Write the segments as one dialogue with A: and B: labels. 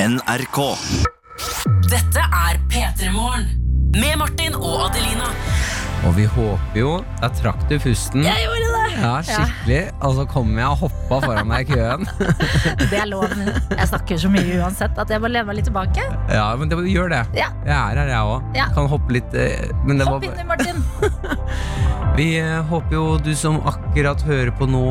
A: NRK.
B: Dette er P3 Morgen. Med Martin og Adelina.
C: Og vi håper jo Jeg trakk du pusten.
D: Jeg gjorde det!
C: Ja, skikkelig. Og så kom jeg og hoppa foran deg i køen.
D: Det er lov. Jeg snakker så mye uansett at jeg må lene meg litt tilbake.
C: Ja, men det, gjør det.
D: Ja.
C: Jeg er her, jeg òg.
D: Ja.
C: Kan hoppe litt. eh, Men det
D: Hopp
C: var
D: inni, Martin.
C: Vi eh, håper jo du som akkurat hører på nå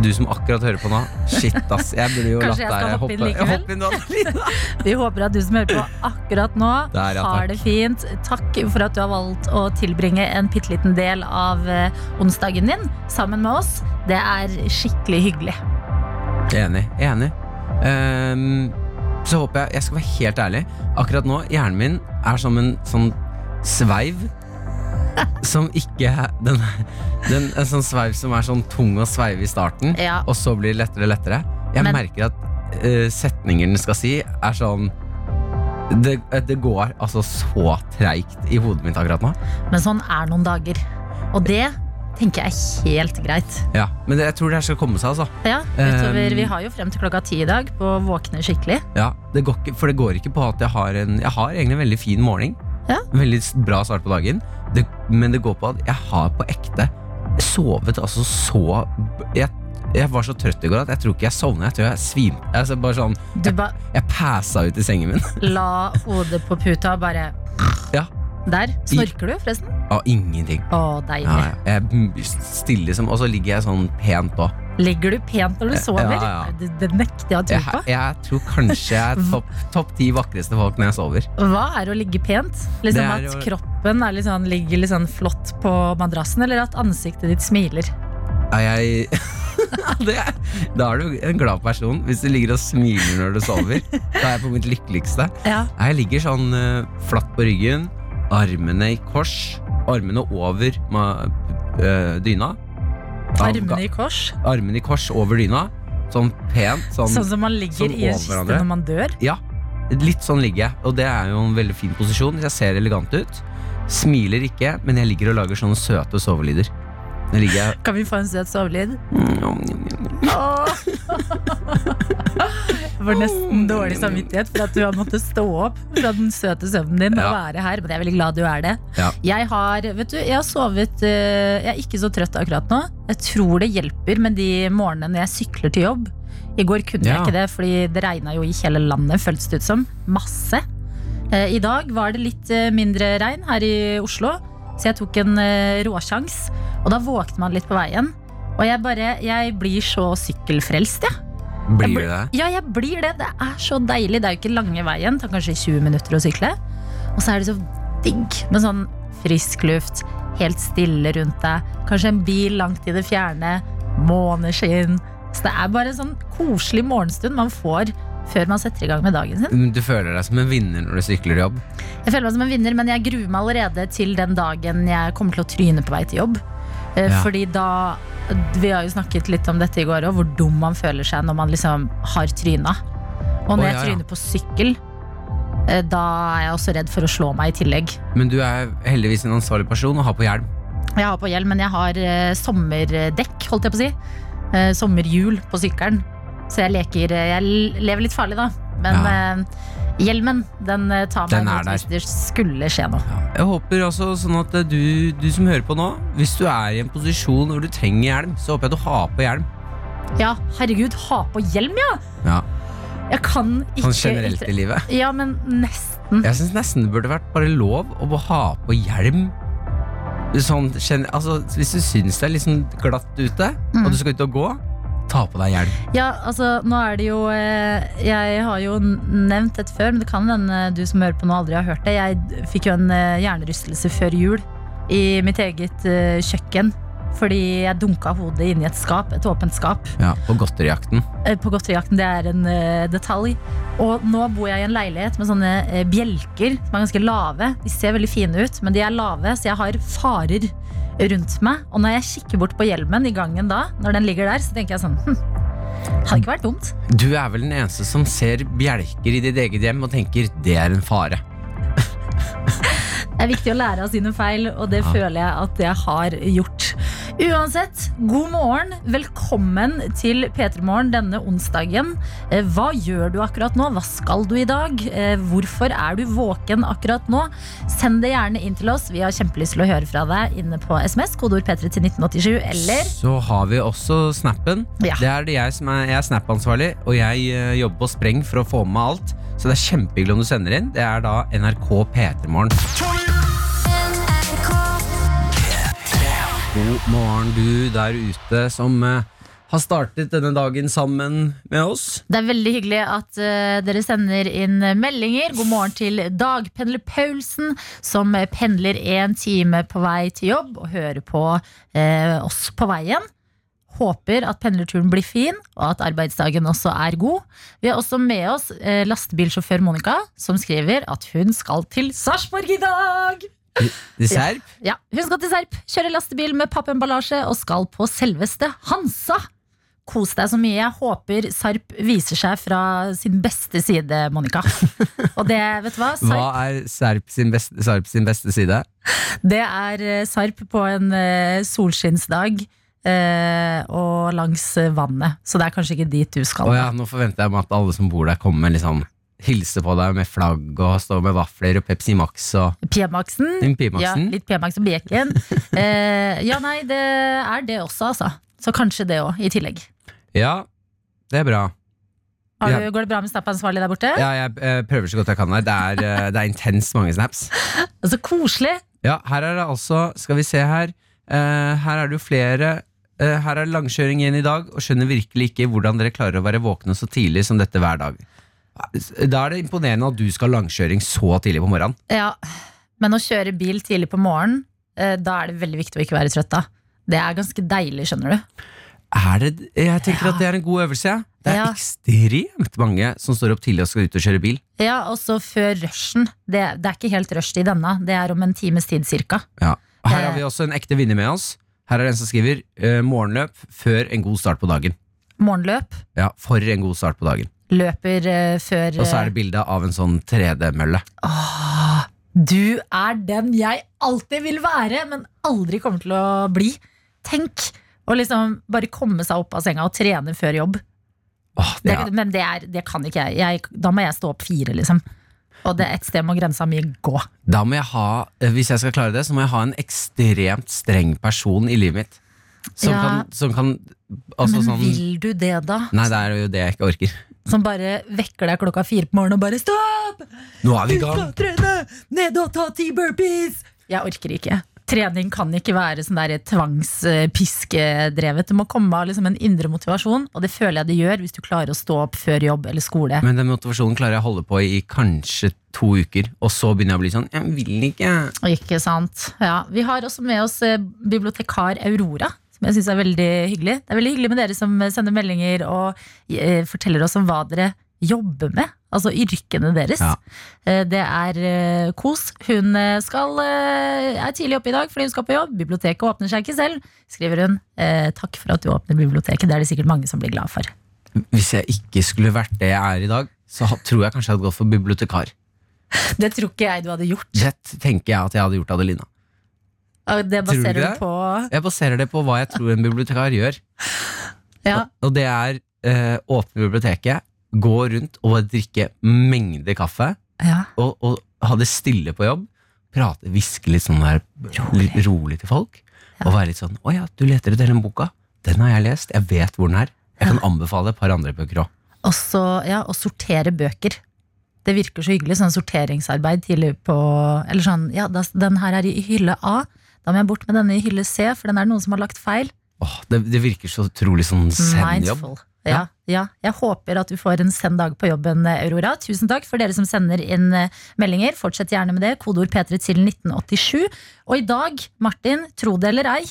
C: Du som akkurat hører på nå. Shit, ass. Jeg burde jo latt deg
D: hoppe inn likevel?
C: Hopp inn, Adelina.
D: Vi håper at du som hører på akkurat nå,
C: Der, ja,
D: har det fint. Takk for at du har valgt å tilbringe en bitte liten del av eh, onsdagen din sammen med oss. Det er skikkelig hyggelig.
C: Enig. Enig. Um, så håper jeg Jeg skal være helt ærlig. Akkurat nå, hjernen min er som en sånn sveiv. Som ikke den, den, En sånn sveiv som er sånn tung å sveive i starten,
D: Ja.
C: og så blir det lettere og lettere. Jeg
D: Men-
C: merker at uh, setningen skal si, er sånn det, det går altså så treigt i hodet mitt akkurat nå.
D: Men sånn er noen dager. Og det tenker jeg er helt greit.
C: Ja, Men det, jeg tror det her skal komme seg, altså.
D: Ja, utover,
C: Um,
D: Vi har jo frem til klokka ti i dag på å våkne skikkelig.
C: Ja, det går ikke, For det går ikke på at jeg har en Jeg har egentlig en veldig fin morgen.
D: Ja.
C: Veldig bra start på dagen. Det, men det går på at jeg har på ekte sovet altså så jeg, jeg var så trøtt i går at jeg tror ikke jeg sovna. Jeg tror jeg svimte. Altså bare sånn,
D: jeg, ba
C: jeg passa ut i sengen min.
D: la hodet på puta og bare
C: Ja.
D: Der. Snorker du, forresten?
C: Av ingenting.
D: Å, deilig.
C: Ja, jeg stille som Og så ligger jeg sånn pent òg.
D: Ligger du pent når du sover?
C: Ja, ja.
D: Det, det nekter jeg å tro på.
C: jeg tror kanskje jeg er topp top ti vakreste folk når jeg sover.
D: Hva er å ligge pent? Liksom At
C: jo-
D: kroppen sånn, ligger sånn flott på madrassen, eller at ansiktet ditt smiler?
C: Er jeg det er, Da er du en glad person hvis du ligger og smiler når du sover. Da er jeg på mitt lykkeligste.
D: Ja.
C: Jeg ligger sånn uh, flatt på ryggen, armene i kors, armene over eh, dyna.
D: Armene i kors,
C: armene i kors over dyna. Sånn pent. Sånn,
D: sånn som man ligger
C: sånn
D: i en kiste
C: hverandre.
D: når man dør.
C: Ja, litt sånn ligger jeg. Og det er jo en veldig fin posisjon. Jeg ser elegant ut. Smiler ikke, men jeg ligger og lager sånne søte sovelyder. Nå ligger jeg
D: Kan vi få en søt sovelyd? Jeg får nesten dårlig samvittighet for at du har måttet stå opp fra den søte søvnen din og
C: Ja.
D: være her, men jeg er veldig glad du er det.
C: Ja.
D: Jeg har, vet du, jeg har sovet eh, Jeg er ikke så trøtt akkurat nå. Jeg tror det hjelper med de morgenene når jeg sykler til jobb. I går kunne jeg ikke det, fordi det regna jo i hele landet, føltes det ut som. Masse. Eh, I dag var det litt eh, mindre regn her i Oslo, så jeg tok en eh, råsjans. Og da våkner man litt på veien. Og jeg bare, jeg blir så sykkelfrelst, jeg.
C: Blir du det?
D: Ja, jeg blir det. Det er så deilig. Det er jo ikke lange veien. Det tar kanskje 20 minutter å sykle. Og så er det så digg med sånn frisk luft, helt stille rundt deg. Kanskje en bil langt i det fjerne. Måneskinn. Så det er bare en sånn koselig morgenstund man får før man setter i gang med dagen sin.
C: Du føler deg som en vinner når du sykler jobb?
D: Jeg føler meg som en vinner, men jeg gruer meg allerede til den dagen jeg kommer til å tryne på vei til jobb. Eh,
C: Ja.
D: Fordi da Vi har jo snakket litt om dette i går òg, hvor dum man føler seg når man liksom har tryna. Og når oh,
C: ja, jeg
D: tryner på sykkel, eh, da er jeg også redd for å slå meg i tillegg.
C: Men du er heldigvis en ansvarlig person og har på hjelm.
D: Jeg har på hjelm, men jeg har eh, sommerdekk, holdt jeg på å si. Sommerhjul på sykkelen. Så jeg leker eh, Jeg lever litt farlig, da. Men eh, hjelmen, den eh, tar meg
C: Den er
D: imot
C: der.
D: hvis det skulle skje noe.
C: Jeg håper også sånn at du, du som hører på nå, hvis du er i en posisjon hvor du trenger hjelm, så håper jeg du har på hjelm.
D: Ja, herregud, ha på hjelm, ja!
C: Ja,
D: Jeg kan ikke
C: Sånn generelt i livet.
D: Ja, men nesten.
C: Jeg syns nesten det burde vært bare lov å ha på hjelm. Sånn, altså, hvis du syns det er litt liksom glatt ute,
D: Mm.
C: og du skal ut og gå, ta på deg hjelm.
D: Ja, altså, nå er det jo eh, Jeg har jo nevnt dette før, men det kan hende du som hører på nå aldri har hørt det. Jeg fikk jo en eh, hjernerystelse før jul i mitt eget eh, kjøkken. Fordi jeg dunka hodet inn i et skap, et åpent skap.
C: Ja, På godterijakten.
D: På godterijakten, det er en detalj. Og nå bor jeg i en leilighet med sånne bjelker som er ganske lave. De ser veldig fine ut, men de er lave, så jeg har farer rundt meg. Og når jeg kikker bort på hjelmen i gangen da, når den ligger der, så tenker jeg sånn hm, Hadde ikke vært dumt.
C: Du er vel den eneste som ser bjelker i ditt eget hjem og tenker det er en fare.
D: Det er viktig å lære av sine feil, og det
C: Ja.
D: føler jeg at jeg har gjort. Uansett, god morgen. Velkommen til P3 Morgen denne onsdagen. Eh, Hva gjør du akkurat nå? Hva skal du i dag? Eh, Hvorfor er du våken akkurat nå? Send det gjerne inn til oss. Vi har kjempelyst til å høre fra deg inne på SMS. Kodeord P3 til 1987 eller
C: Så har vi også snappen.
D: Ja.
C: Det er det jeg som er, jeg er Snap-ansvarlig, og jeg eh, jobber på spreng for å få med meg alt. Så det er kjempehyggelig om du sender inn. Det er da NRK P3morgen. God morgen, du der ute som eh, har startet denne dagen sammen med oss.
D: Det er veldig hyggelig at uh, dere sender inn meldinger. God morgen til dagpendler Paulsen, som pendler en time på vei til jobb og hører på uh, oss på veien. Håper at pendlerturen blir fin, og at arbeidsdagen også er god. Vi har også med oss uh, lastebilsjåfør Monica, som skriver at hun skal til Sarpsborg i dag!
C: Serp.
D: Ja, Hun skal til Serp, kjøre lastebil med pappemballasje og skal på selveste Hansa. Kos deg så mye. Jeg håper Sarp viser seg fra sin beste side, Monica. Og det, vet du hva?
C: Hva er Serp sin beste, Sarp sin beste side?
D: det er eh, Sarp på en eh, solskinnsdag. eh, og langs vannet. Så det er kanskje ikke dit du skal.
C: Oh ja, nå forventer jeg meg at alle som bor der, kommer med liksom hilse på deg med flagg og stå med vafler og Pepsi Max og
D: P-Maxen. Ja, litt P-Max og bacon. eh, ja, nei, det er det også, altså. Så kanskje det òg, i tillegg.
C: Ja, det er bra.
D: Har
C: Ja.
D: går det bra med Snap-ansvarlig der borte?
C: Ja, jeg prøver så godt jeg kan. Det er, eh, det er intenst mange snaps.
D: Så koselig!
C: Ja, her er det altså Skal vi se her. Uh, her er det jo flere. Eh, her er langkjøring igjen i dag, og skjønner virkelig ikke hvordan dere klarer å være våkne så tidlig som dette hver dag. Da er det imponerende at du skal ha langkjøring så tidlig på morgenen.
D: Ja, men å kjøre bil tidlig på morgenen, eh, da er det veldig viktig å ikke være trøtt da. Det er ganske deilig, skjønner du.
C: Er det, jeg tenker
D: Ja.
C: at det er en god øvelse. Ja. Det er
D: Ja.
C: ekstremt mange som står opp tidlig og skal ut og kjøre bil.
D: Ja, og så før rushen. Det, det er ikke helt rush i denne. Det er om en times tid cirka.
C: Ja. Her
D: Eh.
C: har vi også en ekte vinner med oss. Her er det en som skriver eh, morgenløp før en god start på dagen.
D: Morgenløp.
C: Ja, For en god start på dagen.
D: Løper eh, før
C: Og så er det bilde av en sånn 3D-mølle.
D: Åh, Du er den jeg alltid vil være, men aldri kommer til å bli. Tenk å liksom bare komme seg opp av senga og trene før jobb.
C: Åh, det
D: Det,
C: er,
D: Men det, er, det kan ikke jeg. jeg. Da må jeg stå opp fire, liksom. Og det et sted må grensa mi gå.
C: da må jeg ha, eh, Hvis jeg skal klare det, så må jeg ha en ekstremt streng person i livet mitt. Som
D: Ja.
C: kan, som kan altså
D: Men
C: sånn,
D: vil du det, da?
C: Nei, det er jo det jeg ikke orker.
D: Som bare vekker deg klokka fire på morgenen og bare 'stopp!
C: Nå er vi
D: Du
C: i
D: skal
C: gang!
D: trene! Ned og ta ti burpees! Jeg orker ikke. Trening kan ikke være sånn der tvangspiskedrevet. Det må komme av liksom en indre motivasjon, og det føler jeg det gjør hvis du klarer å stå opp før jobb eller skole.
C: Men den motivasjonen klarer jeg å holde på i kanskje to uker, og så begynner jeg å bli sånn Jeg vil ikke.
D: Ikke sant? Ja, Vi har også med oss eh, bibliotekar Aurora. Som jeg synes er veldig hyggelig. Det er veldig hyggelig med dere som sender meldinger og eh, forteller oss om hva dere jobber med. Altså yrkene deres.
C: Ja.
D: Eh, det er eh, kos. Hun eh, skal, er tidlig oppe i dag fordi hun skal på jobb. Biblioteket åpner seg ikke selv, skriver hun. Eh, takk for at du åpner biblioteket. Det er det sikkert mange som blir glad for.
C: Hvis jeg ikke skulle vært det jeg er i dag, så tror jeg kanskje jeg hadde gått for bibliotekar.
D: Det tror ikke jeg du hadde gjort.
C: Det tenker jeg at jeg hadde gjort, Adelina.
D: Det
C: Tror du
D: baserer
C: det?
D: på
C: Jeg baserer det på hva jeg tror en bibliotekar gjør.
D: ja,
C: Og det er eh, åpne biblioteket, gå rundt og drikke mengder kaffe,
D: ja.
C: og, og ha det stille på jobb. Prate, hviske litt sånn der litt rolig til folk. Og være litt sånn 'Å ja, du leter etter den boka. Den har jeg lest. Jeg vet hvor den er.' Jeg kan anbefale et par andre bøker òg.
D: Og så, ja, å sortere bøker. Det virker så hyggelig, sånn sorteringsarbeid tidlig på Eller sånn, ja, den her er i hylle A. Da må jeg bort med denne i hylle C, for den er noen som har lagt feil.
C: Åh, det, det virker så utrolig sånn send-jobb.
D: Ja, ja. Jeg håper at du får en send dag på jobben, Aurora. Tusen takk for dere som sender inn eh, meldinger. Fortsett gjerne med det. Kodeord P3 til 1987. Og i dag, Martin, tro det eller ei,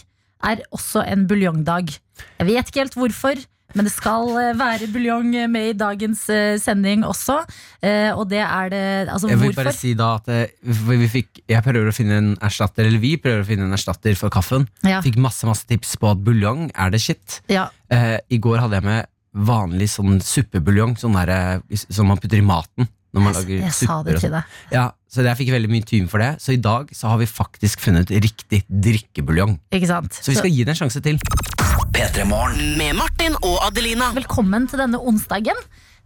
D: er også en buljongdag. Jeg vet ikke helt hvorfor. Men det skal eh, være buljong med i dagens eh, sending også. Eh, Og det er det Altså,
C: Jeg vil
D: hvorfor?
C: bare si da at vi fikk, Jeg prøver å finne en erstatter, eller vi prøver å finne en erstatter for kaffen.
D: Ja.
C: Fikk masse masse tips på at buljong er det shit.
D: Ja,
C: Eh, I går hadde jeg med vanlig sånn suppebuljong, sånn der, som man putter i maten. Når man
D: Jeg,
C: lager
D: jeg sa det til
C: sånn.
D: deg.
C: Ja, så jeg fikk veldig mye tyn for det. Så i dag så har vi faktisk funnet riktig drikkebuljong. Så vi skal gi det en sjanse til.
A: P3morgen.
B: Med Martin og Adelina.
D: Velkommen til denne onsdagen.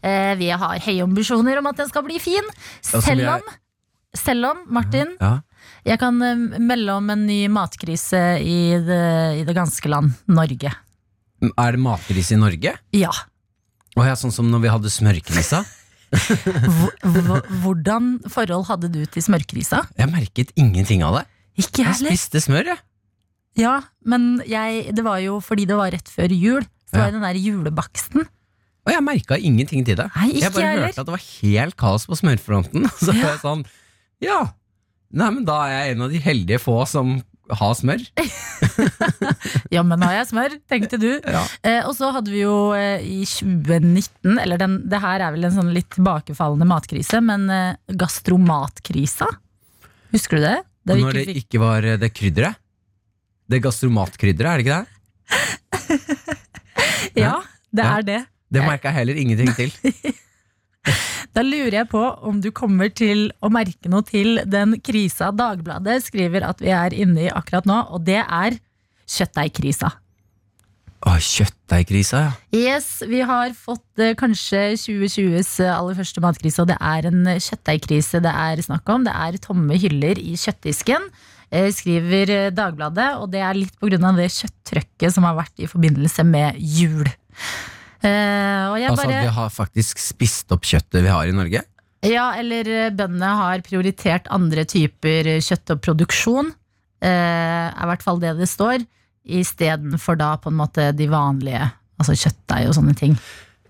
D: Eh, vi har høye ambisjoner om at den skal bli fin. Selv om, selv om Martin,
C: Ja.
D: jeg kan eh, melde om en ny matkrise i det, i det ganske land, Norge.
C: Er det matkrise i Norge?
D: Ja.
C: Oh, ja, sånn som når vi hadde smørkrisa?
D: Hvor- hvor- Hvordan forhold hadde du til smørkrisa?
C: Jeg merket ingenting av det.
D: Ikke
C: heller
D: jeg heller.
C: spiste smør, jeg.
D: Ja, men jeg, det var jo fordi det var rett før jul. Så
C: Ja.
D: var det den der julebaksten.
C: Og jeg merka ingenting til det.
D: Nei, ikke
C: jeg bare
D: heller.
C: hørte at det var helt kaos på smørfronten. Og så
D: Ja.
C: var jeg sånn Ja, nei, men da er jeg en av de heldige få som har smør.
D: Jammen har jeg smør, tenkte du.
C: Ja.
D: Eh, og så hadde vi jo eh, i 2019, eller den, det her er vel en sånn litt tilbakefallende matkrise, men eh, gastromatkrisa. Husker du det? Vi
C: Når det
D: ikke fikk-
C: ikke var eh, det krydderet. Det gastromatkrydderet, er det ikke det?
D: Ja, det er det.
C: Det merka jeg heller ingenting til.
D: Da lurer jeg på om du kommer til å merke noe til den krisa Dagbladet skriver at vi er inne i akkurat nå, og det er kjøttdeigkrisa.
C: Å, kjøttdeigkrisa, ja.
D: Yes, vi har fått eh, kanskje 2020s aller første matkrise, og det er en kjøttdeigkrise det er snakk om. Det er tomme hyller i kjøttdisken, eh, skriver eh, Dagbladet, og det er litt av det kjøtttrøkket som har vært i forbindelse med jul. Eh,
C: Altså
D: bare
C: at vi har faktisk spist opp kjøttet vi har i Norge.
D: Ja, eller eh, bøndene har prioritert andre typer kjøtt og produksjon. Eh, er i hvert fall det det står. Istedenfor da på en måte de vanlige, altså kjøttdeig og sånne ting.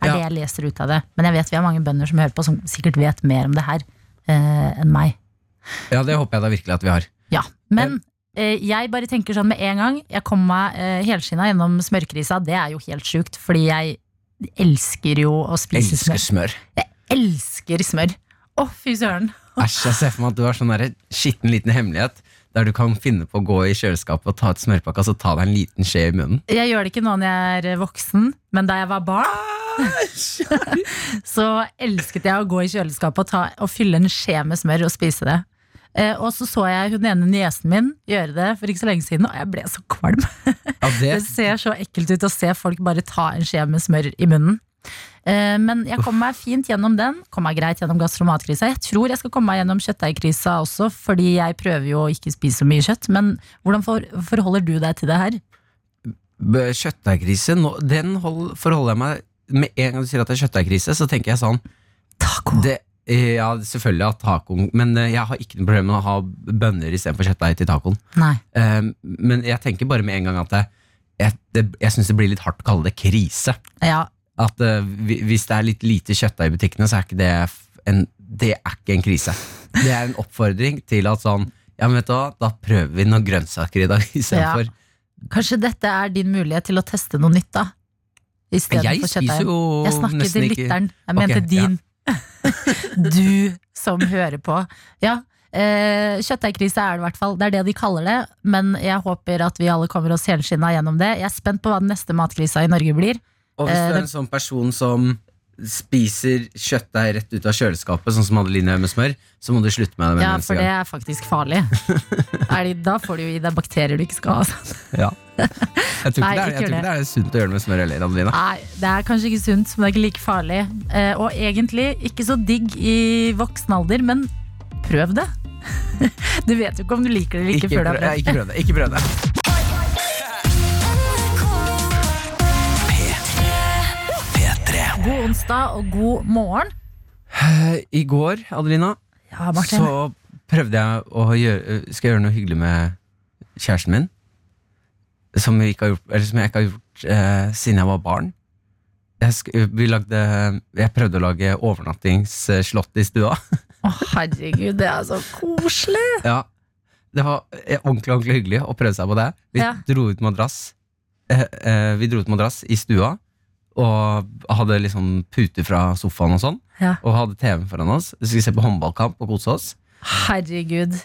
D: Er
C: Ja.
D: det jeg leser ut av det. Men jeg vet vi har mange bønder som hører på, som sikkert vet mer om det her eh, enn meg.
C: Ja, det håper jeg da virkelig at vi har.
D: Ja, Men eh, jeg bare tenker sånn med en gang. Jeg kom meg eh, helskinna gjennom smørkrisa. Det er jo helt sjukt, fordi jeg elsker jo å spise
C: Elsker
D: smør. Jeg elsker smør. Å, fy søren.
C: Æsj, jeg ser for meg at du har sånn der skitten liten hemmelighet der du kan finne på å gå i kjøleskapet og ta et smørpakke og så ta deg en liten skje i munnen.
D: Jeg gjør det ikke nå når jeg er voksen, men da jeg var barn, så elsket jeg å gå i kjøleskapet og, ta, og fylle en skje med smør og spise det. Eh, og så så jeg hun ene niesen min gjøre det for ikke så lenge siden, og jeg ble så kvalm.
C: Ja, det,
D: Det ser så ekkelt ut å se folk bare ta en skje med smør i munnen. Eh, men jeg kom meg fint gjennom den. Kom meg greit gjennom gastromatkrisa. Jeg tror jeg skal komme meg gjennom kjøttdeigkrisa også, fordi jeg prøver jo å ikke spise så mye kjøtt. Men hvordan for, forholder du deg til det her?
C: Kjøttdeigkrise, den hold, forholder jeg meg Med en gang du sier at det er kjøttdeigkrise, så tenker jeg sånn
D: Taco.
C: det, Ja, selvfølgelig at tacoen Men eh, jeg har ikke noe problem med å ha bønner istedenfor kjøttdeig til tacoen.
D: Nei.
C: Eh, Men jeg tenker bare med en gang at det, jeg, det, jeg syns det blir litt hardt å kalle det krise.
D: Ja,
C: At eh, hvis det er litt lite kjøttdeig i butikkene, så er ikke det en, det er ikke en krise. Det er en oppfordring til at sånn Ja, men vet du hva, da prøver vi noen grønnsaker i dag istedenfor.
D: Kanskje dette er din mulighet til å teste noe nytt, da? I stedet
C: Jeg spiser
D: kjøttdeig.
C: jo
D: Jeg snakker
C: nesten
D: til
C: ikke
D: lytteren. Jeg
C: okay,
D: mente
C: ja.
D: du som hører på. Ja, eh, Kjøttdeigkrise er det i hvert fall. Det er det de kaller det. Men jeg håper at vi alle kommer oss helskinna gjennom det. Jeg er spent på hva den neste matkrisa i Norge blir.
C: Og hvis
D: Eh,
C: du er en sånn person som spiser kjøttdeig rett ut av kjøleskapet, sånn som Adeline gjør med smør, så må du slutte med det med
D: Ja, for det er faktisk farlig. Er det- da får du jo i deg bakterier du ikke skal ha. Altså.
C: Ja. Jeg tror ikke,
D: Nei,
C: det, er,
D: ikke
C: jeg tror
D: gjør
C: ikke det er sunt å gjøre det med smør heller, Adeline.
D: Nei, det er kanskje ikke sunt, men det er ikke like farlig. Eh, og egentlig ikke så digg i voksen alder, men prøv det. Du vet jo ikke om du liker det eller ikke, før du har prøvd.
C: ikke prøv det. Ikke prøv det.
D: God onsdag og god morgen.
C: Eh, I går, Adelina,
D: Ja,
C: så prøvde jeg å gjøre, skal jeg gjøre noe hyggelig med kjæresten min. Som, vi ikke har gjort, eller som jeg ikke har gjort eh, siden jeg var barn. Jeg, sk vi lagde, jeg prøvde å lage overnattingsslott i stua.
D: Å, herregud, det er så koselig.
C: Ja, Det var eh, ordentlig ordentlig hyggelig å prøve seg på det. Vi
D: Ja.
C: dro ut madrass eh, eh, Vi dro ut madrass i stua, og hadde liksom puter fra sofaen og sånn.
D: Ja.
C: Og hadde TV-en foran oss. Vi skulle se på håndballkamp og kose oss.
D: Herregud.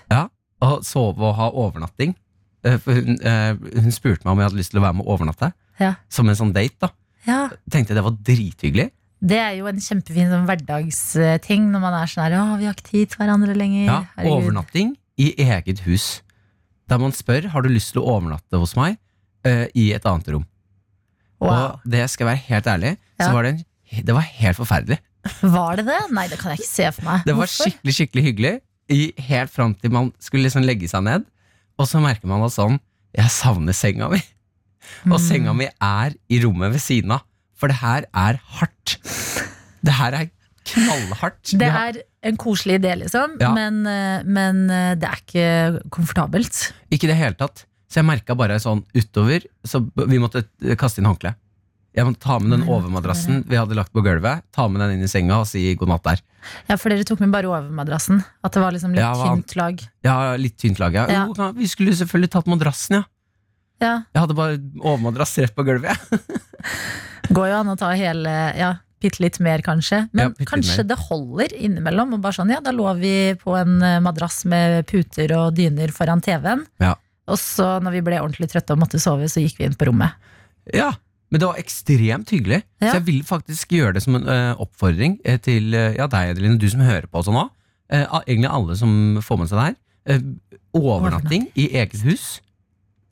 C: Og sove og ha overnatting. Eh, For hun, eh, hun spurte meg om jeg hadde lyst til å være med og overnatte.
D: Ja.
C: Som en sånn date. da
D: Ja,
C: Tenkte det var drithyggelig.
D: Det er jo en kjempefin sånn hverdagsting når man er sånn her Å, vi har ikke tid til hverandre lenger.
C: Ja,
D: Herregud.
C: overnatting i eget hus. Der man spør har du lyst til å overnatte hos meg uh, i et annet rom.
D: Wow.
C: Og det skal jeg være helt ærlig,
D: Ja.
C: så var det, en, det var helt forferdelig.
D: Var det det? Nei, det kan jeg ikke se for meg.
C: Det var
D: Hvorfor?
C: skikkelig skikkelig hyggelig i, helt fram til man skulle liksom legge seg ned. Og så merker man at sånn Jeg savner senga mi. Og
D: Mm.
C: senga mi er i rommet ved siden av. For det her er hardt. Det her er knallhardt.
D: Det er en koselig idé, liksom,
C: Ja.
D: men, eh, men eh, det er ikke komfortabelt.
C: Ikke i det hele tatt. Så jeg merka bare sånn utover Så vi måtte kaste inn håndkle. Jeg måtte ta med den overmadrassen vi hadde lagt på gulvet, ta med den inn i senga og si god natt der.
D: Ja, for dere tok med bare overmadrassen. At det var liksom litt
C: Ja,
D: tynt lag.
C: Ja, litt tynt lag, ja.
D: Ja.
C: Jo, vi skulle selvfølgelig tatt madrassen, ja.
D: Ja,
C: Jeg hadde bare overmadrass rett på gulvet.
D: Går jo an å ta hele Ja, bitte litt mer, kanskje. Men
C: Ja,
D: kanskje det holder innimellom. Og bare sånn, ja, da lå vi på en eh, madrass med puter og dyner foran TV-en.
C: Ja.
D: Og så, når vi ble ordentlig trøtte og måtte sove, så gikk vi inn på rommet.
C: Ja, men det var ekstremt hyggelig.
D: Ja.
C: Så jeg vil faktisk gjøre det som en uh, oppfordring eh, til uh, ja, deg, Adeline, du som hører på også nå. Egentlig alle som får med seg det her. Overnatting i eget hus.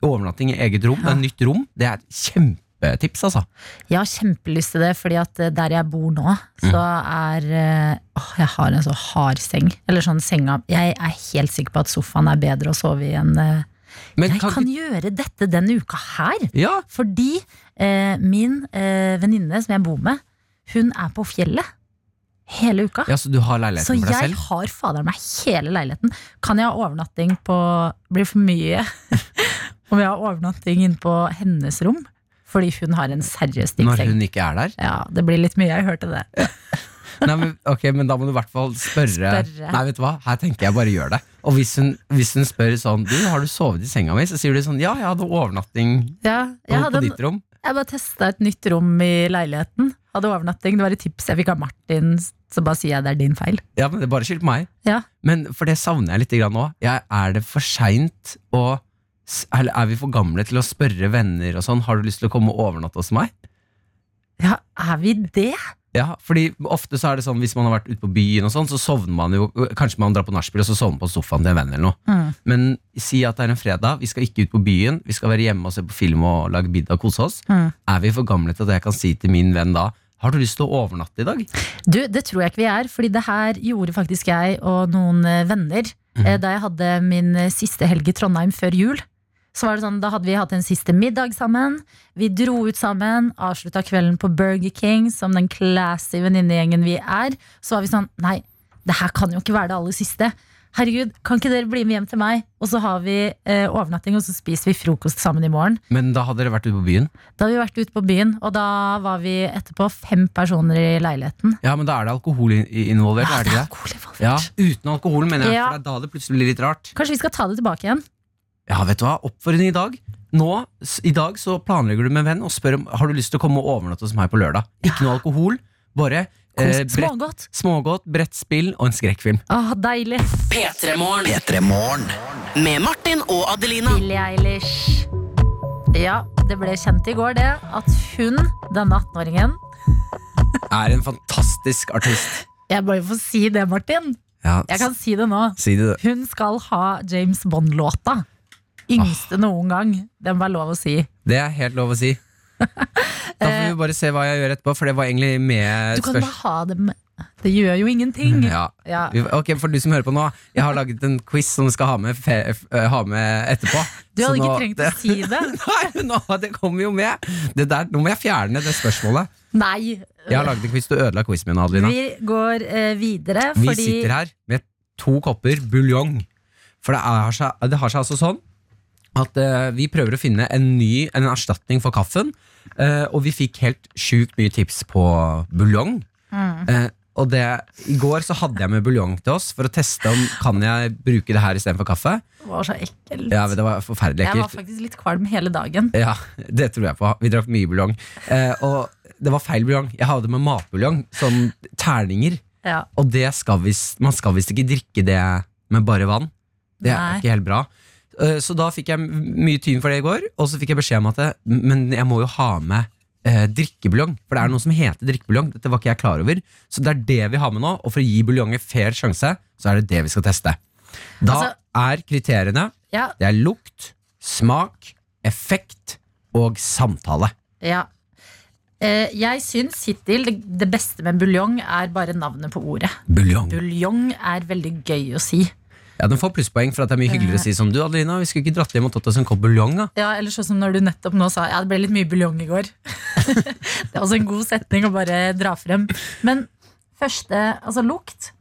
C: Overnatting i eget rom.
D: Ja.
C: Et nytt rom. Det er et kjempetips, altså.
D: Jeg har kjempelyst til det, fordi at der jeg bor nå, så er eh, åh, Jeg har en så hard seng. Eller sånn senga Jeg er helt sikker på at sofaen er bedre å sove i enn eh,
C: Men
D: Jeg
C: kan
D: kan
C: ikke-
D: gjøre dette denne uka her.
C: Ja,
D: Fordi eh, min eh, venninne som jeg bor med, hun er på fjellet hele uka.
C: ja, så du har
D: Så
C: for deg
D: jeg har fader meg hele leiligheten. Kan jeg ha overnatting på Blir for mye om jeg har overnatting inn på hennes rom? Fordi hun har en seriøs digg
C: Når hun ikke er der?
D: Ja, det blir litt mye. Jeg hørte det.
C: Nei, men, ok, men da må du i hvert fall spørre.
D: Spørre.
C: Nei, vet du hva, her tenker jeg bare gjør det. Og hvis hun, hvis hun spør sånn Du, har du sovet i senga mi? Så sier du sånn Ja, jeg hadde overnatting
D: Ja, jeg, hadde på
C: ditt rom.
D: jeg bare testa et nytt rom i leiligheten. Hadde overnatting. Det var et tips jeg fikk av Martin, så bare sier jeg det er din feil.
C: Ja, men det er bare skyld på meg.
D: Ja.
C: Men for det savner jeg litt nå. Er det for seint å Eller er vi for gamle til å spørre venner og sånn Har du lyst til å komme og overnatte hos meg?
D: Ja, er vi det?
C: Ja, fordi ofte så er det sånn hvis man har vært ute på byen og sånn, så sovner man jo Kanskje man drar på nachspiel og så sovner på sofaen til en venn eller noe.
D: Mm.
C: Men si at det er en fredag, vi skal ikke ut på byen, vi skal være hjemme og se på film og lage middag og kose oss.
D: Mm.
C: Er vi for gamle til at jeg kan si til min venn da Har du lyst til å overnatte i dag?
D: Du, det tror jeg ikke vi er, fordi det her gjorde faktisk jeg og noen eh, venner mm. da jeg hadde min eh, siste helg i Trondheim før jul. Så var det sånn, Da hadde vi hatt en siste middag sammen. Vi dro ut sammen, avslutta kvelden på Burger King som den classy venninnegjengen vi er. Så var vi sånn Nei, det her kan jo ikke være det aller siste. Herregud, kan ikke dere bli med hjem til meg? Og så har vi eh, overnatting, og så spiser vi frokost sammen i morgen.
C: Men da hadde dere vært ute på byen?
D: Da hadde vi vært ute på byen, og da var vi etterpå fem personer i leiligheten.
C: Ja, men da er det alkohol involvert,
D: Ja,
C: er
D: det
C: ikke det?
D: alkohol involvert.
C: Ja, uten alkohol, mener jeg.
D: Ja.
C: For da da det plutselig blir litt rart.
D: Kanskje vi skal ta det tilbake igjen?
C: Ja, vet du hva, oppfordring i dag. Nå, I dag så planlegger du med en venn og spør om har du lyst til å komme og overnatte hos meg på lørdag. Ikke noe alkohol, bare eh,
D: Smågodt.
C: smågodt, brettspill og en skrekkfilm.
D: Åh, deilig.
B: P3 Morgen.
A: P3 Morgen.
B: Med Martin og Adelina.
D: Billie Eilish. Ja, det ble kjent i går det at hun, denne 18-åringen
C: Er en fantastisk artist.
D: Jeg må jo få si det, Martin.
C: Ja,
D: Jeg kan si det nå.
C: si det.
D: Hun skal ha James Bond-låta. Yngste noen gang. Det var lov å si.
C: Det er helt lov å si. Da får vi bare se hva jeg gjør etterpå, for det var egentlig med
D: Du kan bare ha det med Det gjør jo ingenting.
C: Ja.
D: Ja.
C: Ok, For du som hører på nå, jeg har laget en quiz som du skal ha med, ha med etterpå.
D: Du hadde ikke
C: nå-
D: trengt å si det.
C: Nei, nå, det kommer jo med! Det der, nå må jeg fjerne det spørsmålet.
D: Nei.
C: Jeg har laget en quiz, du ødela quizen min, Adelina.
D: Vi går eh, videre,
C: Vi
D: fordi
C: sitter her med to kopper buljong. For det, er, det har seg altså sånn at eh, vi prøver å finne en ny En erstatning for kaffen. eh, og vi fikk helt sjukt mye tips på buljong.
D: Mm.
C: Eh, og det, I går så hadde jeg med buljong til oss for å teste om kan jeg bruke det her istedenfor kaffe.
D: Det var så ekkelt.
C: Ja, Det var forferdelig ekkelt.
D: Jeg var faktisk litt kvalm hele dagen.
C: Ja, Det tror jeg på. Vi drakk mye buljong. Eh, og det var feil buljong. Jeg hadde med matbuljong. Sånn terninger.
D: Ja.
C: Og det skal visst, man skal visst ikke drikke det med bare vann. Det er
D: Nei.
C: ikke helt bra. Eh, Så da fikk jeg mye tyn for det i går, og så fikk jeg beskjed om at jeg, Men jeg må jo ha med eh, drikkebuljong. For det er noe som heter drikkebuljong. Dette var ikke jeg klar over. Så det er det vi har med nå. Og for å gi buljongen fair sjanse, så er det det vi skal teste. Da
D: Altså-
C: er kriteriene
D: Ja,
C: Det er lukt, smak, effekt og samtale.
D: ja. Eh, jeg syns hittil det, det beste med buljong er bare navnet på ordet.
C: Buljong.
D: Buljong er veldig gøy å si.
C: Ja, Den får plusspoeng for at det er mye hyggeligere å si som du, Adelina. Vi skulle ikke dratt hjem og tatt oss en kopp buljong, da.
D: Ja, eller sånn som når du nettopp nå sa Ja, det ble litt mye buljong i går. det er også en god setning å bare dra frem. Men første, altså lukt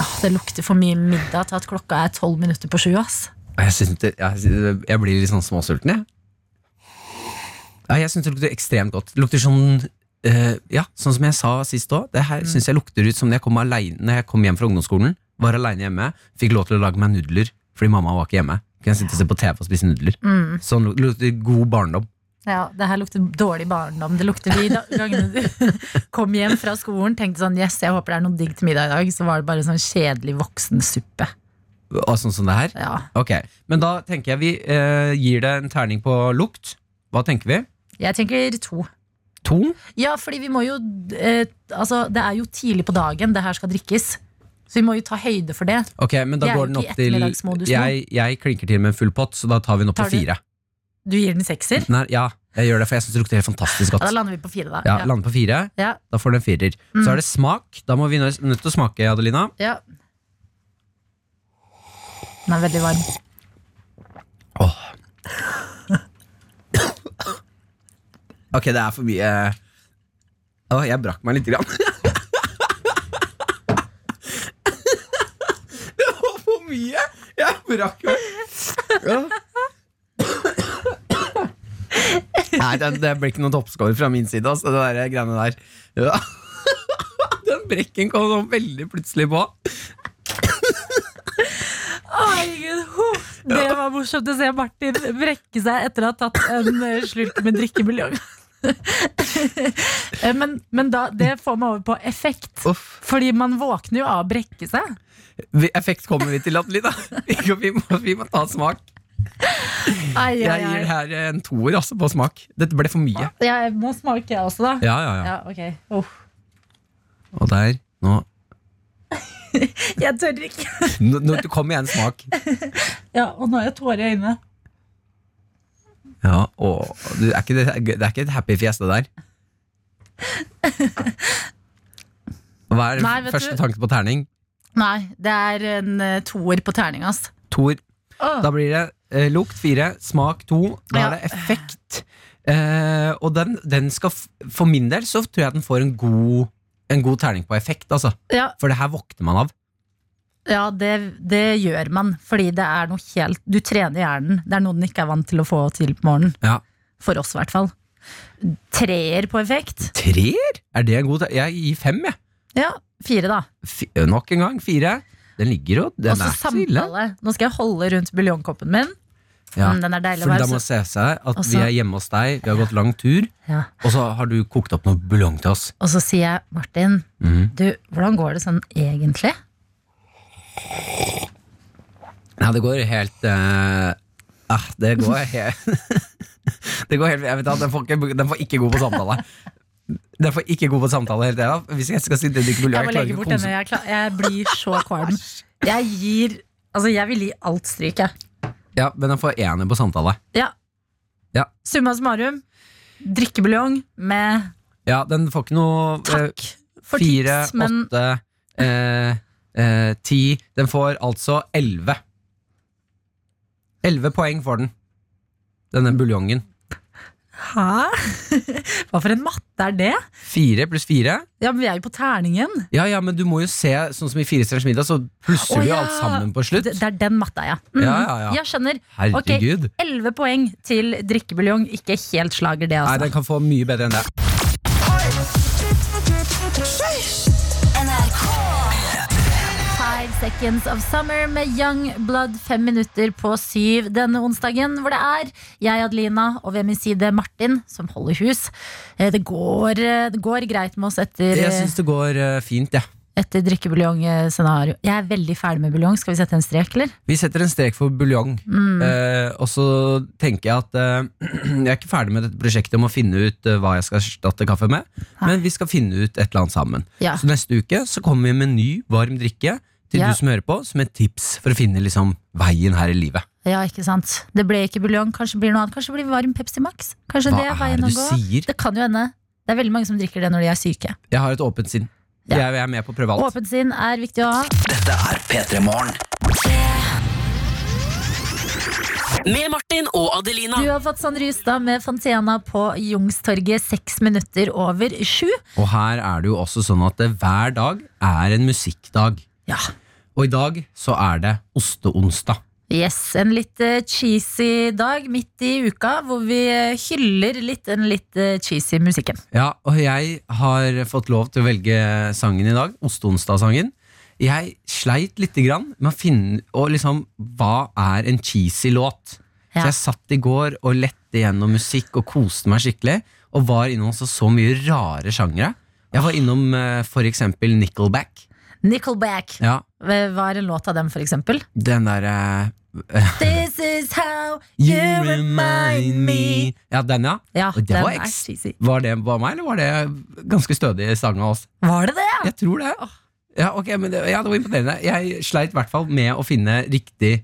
D: Åh, Det lukter for mye middag til at klokka er tolv minutter på sju. ass
C: Jeg, synes det, jeg, jeg blir litt sånn småsulten, jeg. Ja, jeg syns det lukter ekstremt godt. Det lukter sånn eh, Ja, sånn som jeg sa sist òg. Det her syns jeg lukter ut som når jeg kom, alene, når jeg kom hjem fra ungdomsskolen. Var aleine hjemme. Fikk lov til å lage meg nudler fordi mamma var ikke hjemme. Kunne sitte og se på TV og spise nudler. Sånn luk- lukter god barndom.
D: Ja, Det her lukter dårlig barndom. Det lukter vi gangene du kom hjem fra skolen tenkte sånn Yes, jeg håper det er noe digg til middag i dag. Så var det bare sånn kjedelig voksensuppe.
C: Og sånn som det her.
D: Ja.
C: Ok, Men da tenker jeg vi eh, gir det en terning på lukt. Hva tenker vi?
D: Jeg tenker to.
C: To?
D: Ja, fordi vi må jo eh, Altså, det er jo tidlig på dagen det her skal drikkes. Så vi må jo ta høyde for det.
C: Ok, men da går den opp til jeg, jeg klinker til med en full pott, så da tar vi den opp
D: Tar
C: på fire.
D: Du gir den sekser?
C: Nei, ja, jeg gjør det, for jeg syns det lukter helt fantastisk godt.
D: Ja, da lander vi på fire, da.
C: Ja,
D: Ja.
C: Lander på fire,
D: Ja.
C: da får den en firer. Så er det smak. Da må vi nødt til å smake, Adelina.
D: ja. Den er veldig varm.
C: Åh. Ok, det er for mye Åh, jeg brakk meg lite grann. det var for mye! Brakk. Ja. Nei, det, det ble ikke noen toppscore fra min side, altså, det der greiene der. Ja. Den brekken kom sånn veldig plutselig på.
D: Herregud. Det var morsomt å se Martin brekke seg etter å ha tatt en eh, slurk med drikkebuljong. Eh, men men da, det får meg over på effekt.
C: Uff.
D: Fordi man våkner jo av å brekke seg.
C: Effekt kommer vi til, Adelina. Vi, vi, må, vi må ta smak.
D: Ai, ai,
C: Jeg gir her en toer altså, på smak. Dette ble for mye.
D: Jeg må smake, jeg også, da.
C: Ja, ja, ja.
D: Ja, ok Uff.
C: Og der, nå,
D: Jeg tør ikke.
C: nå, nå Kom igjen, smak.
D: Ja, Og nå har jeg tårer i øynene.
C: Ja, og, det, er ikke, det, det er ikke et happy fjes, det der. Hva er
D: Nei, vet
C: første
D: du-
C: tanke på terning?
D: Nei, det er en eh, toer på terning, ass.
C: Toer.
D: Åh.
C: Da blir det eh, lukt fire, smak to. Da
D: Ja.
C: er det effekt. Eh, og den, den skal f For min del så tror jeg den får en god, en god terning på effekt, altså.
D: Ja,
C: For det her våkner man av.
D: ja det, det gjør man. Fordi det er noe helt Du trener hjernen. Det er noe den ikke er vant til å få til på morgenen.
C: Ja.
D: For oss, i hvert fall. Treer på effekt.
C: Treer? Er det en god ter Jeg gir fem, jeg.
D: Ja, fire, da.
C: F nok en gang, fire. Den ligger jo Den
D: Også
C: er ikke så ille.
D: Nå skal jeg holde rundt buljongkoppen min.
C: Ja.
D: Mm, den er deilig å være
C: da må se seg at
D: Også,
C: vi er hjemme hos deg, vi har gått lang tur,
D: ja.
C: og så har du kokt opp noe buljong til oss.
D: Og så sier jeg, Martin,
C: mm.
D: du, hvordan går det sånn egentlig?
C: Ja, det går helt uh, ah, Det går helt Det går helt Jeg vet at den får ikke, den får ikke god på samtale. Den får ikke god på samtale hele tida. Hvis jeg skal si det buljong
D: Jeg må
C: klarer ikke å.
D: Jeg, klar, jeg blir så kvalm. Jeg gir Altså, jeg vil gi alt stryk, jeg.
C: Ja, men den får ener på samtale.
D: Ja.
C: Ja.
D: Summa summarum. Drikkebuljong med
C: Ja, den får ikke noe eh,
D: takk for
C: Fire,
D: tips, men
C: åtte, eh, eh, ti Den får altså elleve. Elleve poeng får den. Denne buljongen.
D: Hæ? Hva for en matte er det?
C: Fire pluss fire.
D: Ja, men Vi er jo på terningen.
C: Ja, ja, men du må jo se, sånn som i Fire stjerners middag, så plusser
D: Å,
C: du jo
D: ja.
C: alt sammen på slutt.
D: Det, det er den matta, ja. Mm,
C: Ja, ja, ja.
D: Jeg skjønner. Ok,
C: Herregud.
D: Elleve poeng til drikkebuljong. Ikke helt slager, det,
C: Nei,
D: altså.
C: den kan få mye bedre enn det.
D: Seconds of Summer med Young Blood fem minutter på syv denne onsdagen, hvor det er jeg, Adelina, og ved min side Martin, som holder hus. Eh, Det går, eh, det går greit med oss etter
C: Jeg syns det går eh, fint, jeg.
D: etter drikkebuljong-scenario. Jeg er veldig ferdig med buljong. Skal vi sette en strek, eller?
C: Vi setter en strek for buljong.
D: Mm.
C: Eh, og så tenker jeg at eh, jeg er ikke ferdig med dette prosjektet om å finne ut hva jeg skal erstatte kaffe med, men vi skal finne ut et eller annet sammen.
D: Ja.
C: Så neste uke så kommer vi med en ny, varm drikke til
D: Ja.
C: du som hører på, som et tips for å finne liksom veien her i livet.
D: Ja, ikke sant. Det ble ikke buljong, kanskje blir noe annet. Kanskje blir varm Pepsi Max. Kanskje
C: Hva
D: det er
C: er
D: veien å gå.
C: sier?
D: Det kan jo hende. Det er veldig mange som drikker det når de er syke.
C: Jeg har et åpent sinn.
D: Ja.
C: Jeg er med på å prøve alt.
D: Åpent sinn er viktig å ha.
A: Dette er P3 Morgen.
B: Med Martin og Adelina.
D: Du har fått Sondre Justad med Fontena på Jungstorget seks minutter over sju.
C: Og her er det jo også sånn at det hver dag er en musikkdag.
D: Ja.
C: Og i dag så er det osteonsdag.
D: Yes, En litt eh, cheesy dag midt i uka, hvor vi eh, hyller litt den litt eh, cheesy musikken.
C: Ja, og jeg har fått lov til å velge sangen i dag, Osteonsdag-sangen. Jeg sleit lite grann med å finne og liksom, hva er en cheesy låt.
D: Ja.
C: Så jeg satt i går og lette gjennom musikk og koste meg skikkelig. Og var innom så, så mye rare sjangere. Jeg var innom for eksempel Nickelback.
D: Nickelback.
C: Ja,
D: Hva er en låt av dem, for eksempel?
C: den derre
D: This is how
C: You remind me Ja, den, ja.
D: Ja,
C: det
D: den
C: var. Var det bare meg, eller var det ganske stødig sang av oss?
D: Var det det?
C: Jeg tror det. Ja, okay, men det, ja, det var imponerende. Jeg sleit i hvert fall med å finne riktig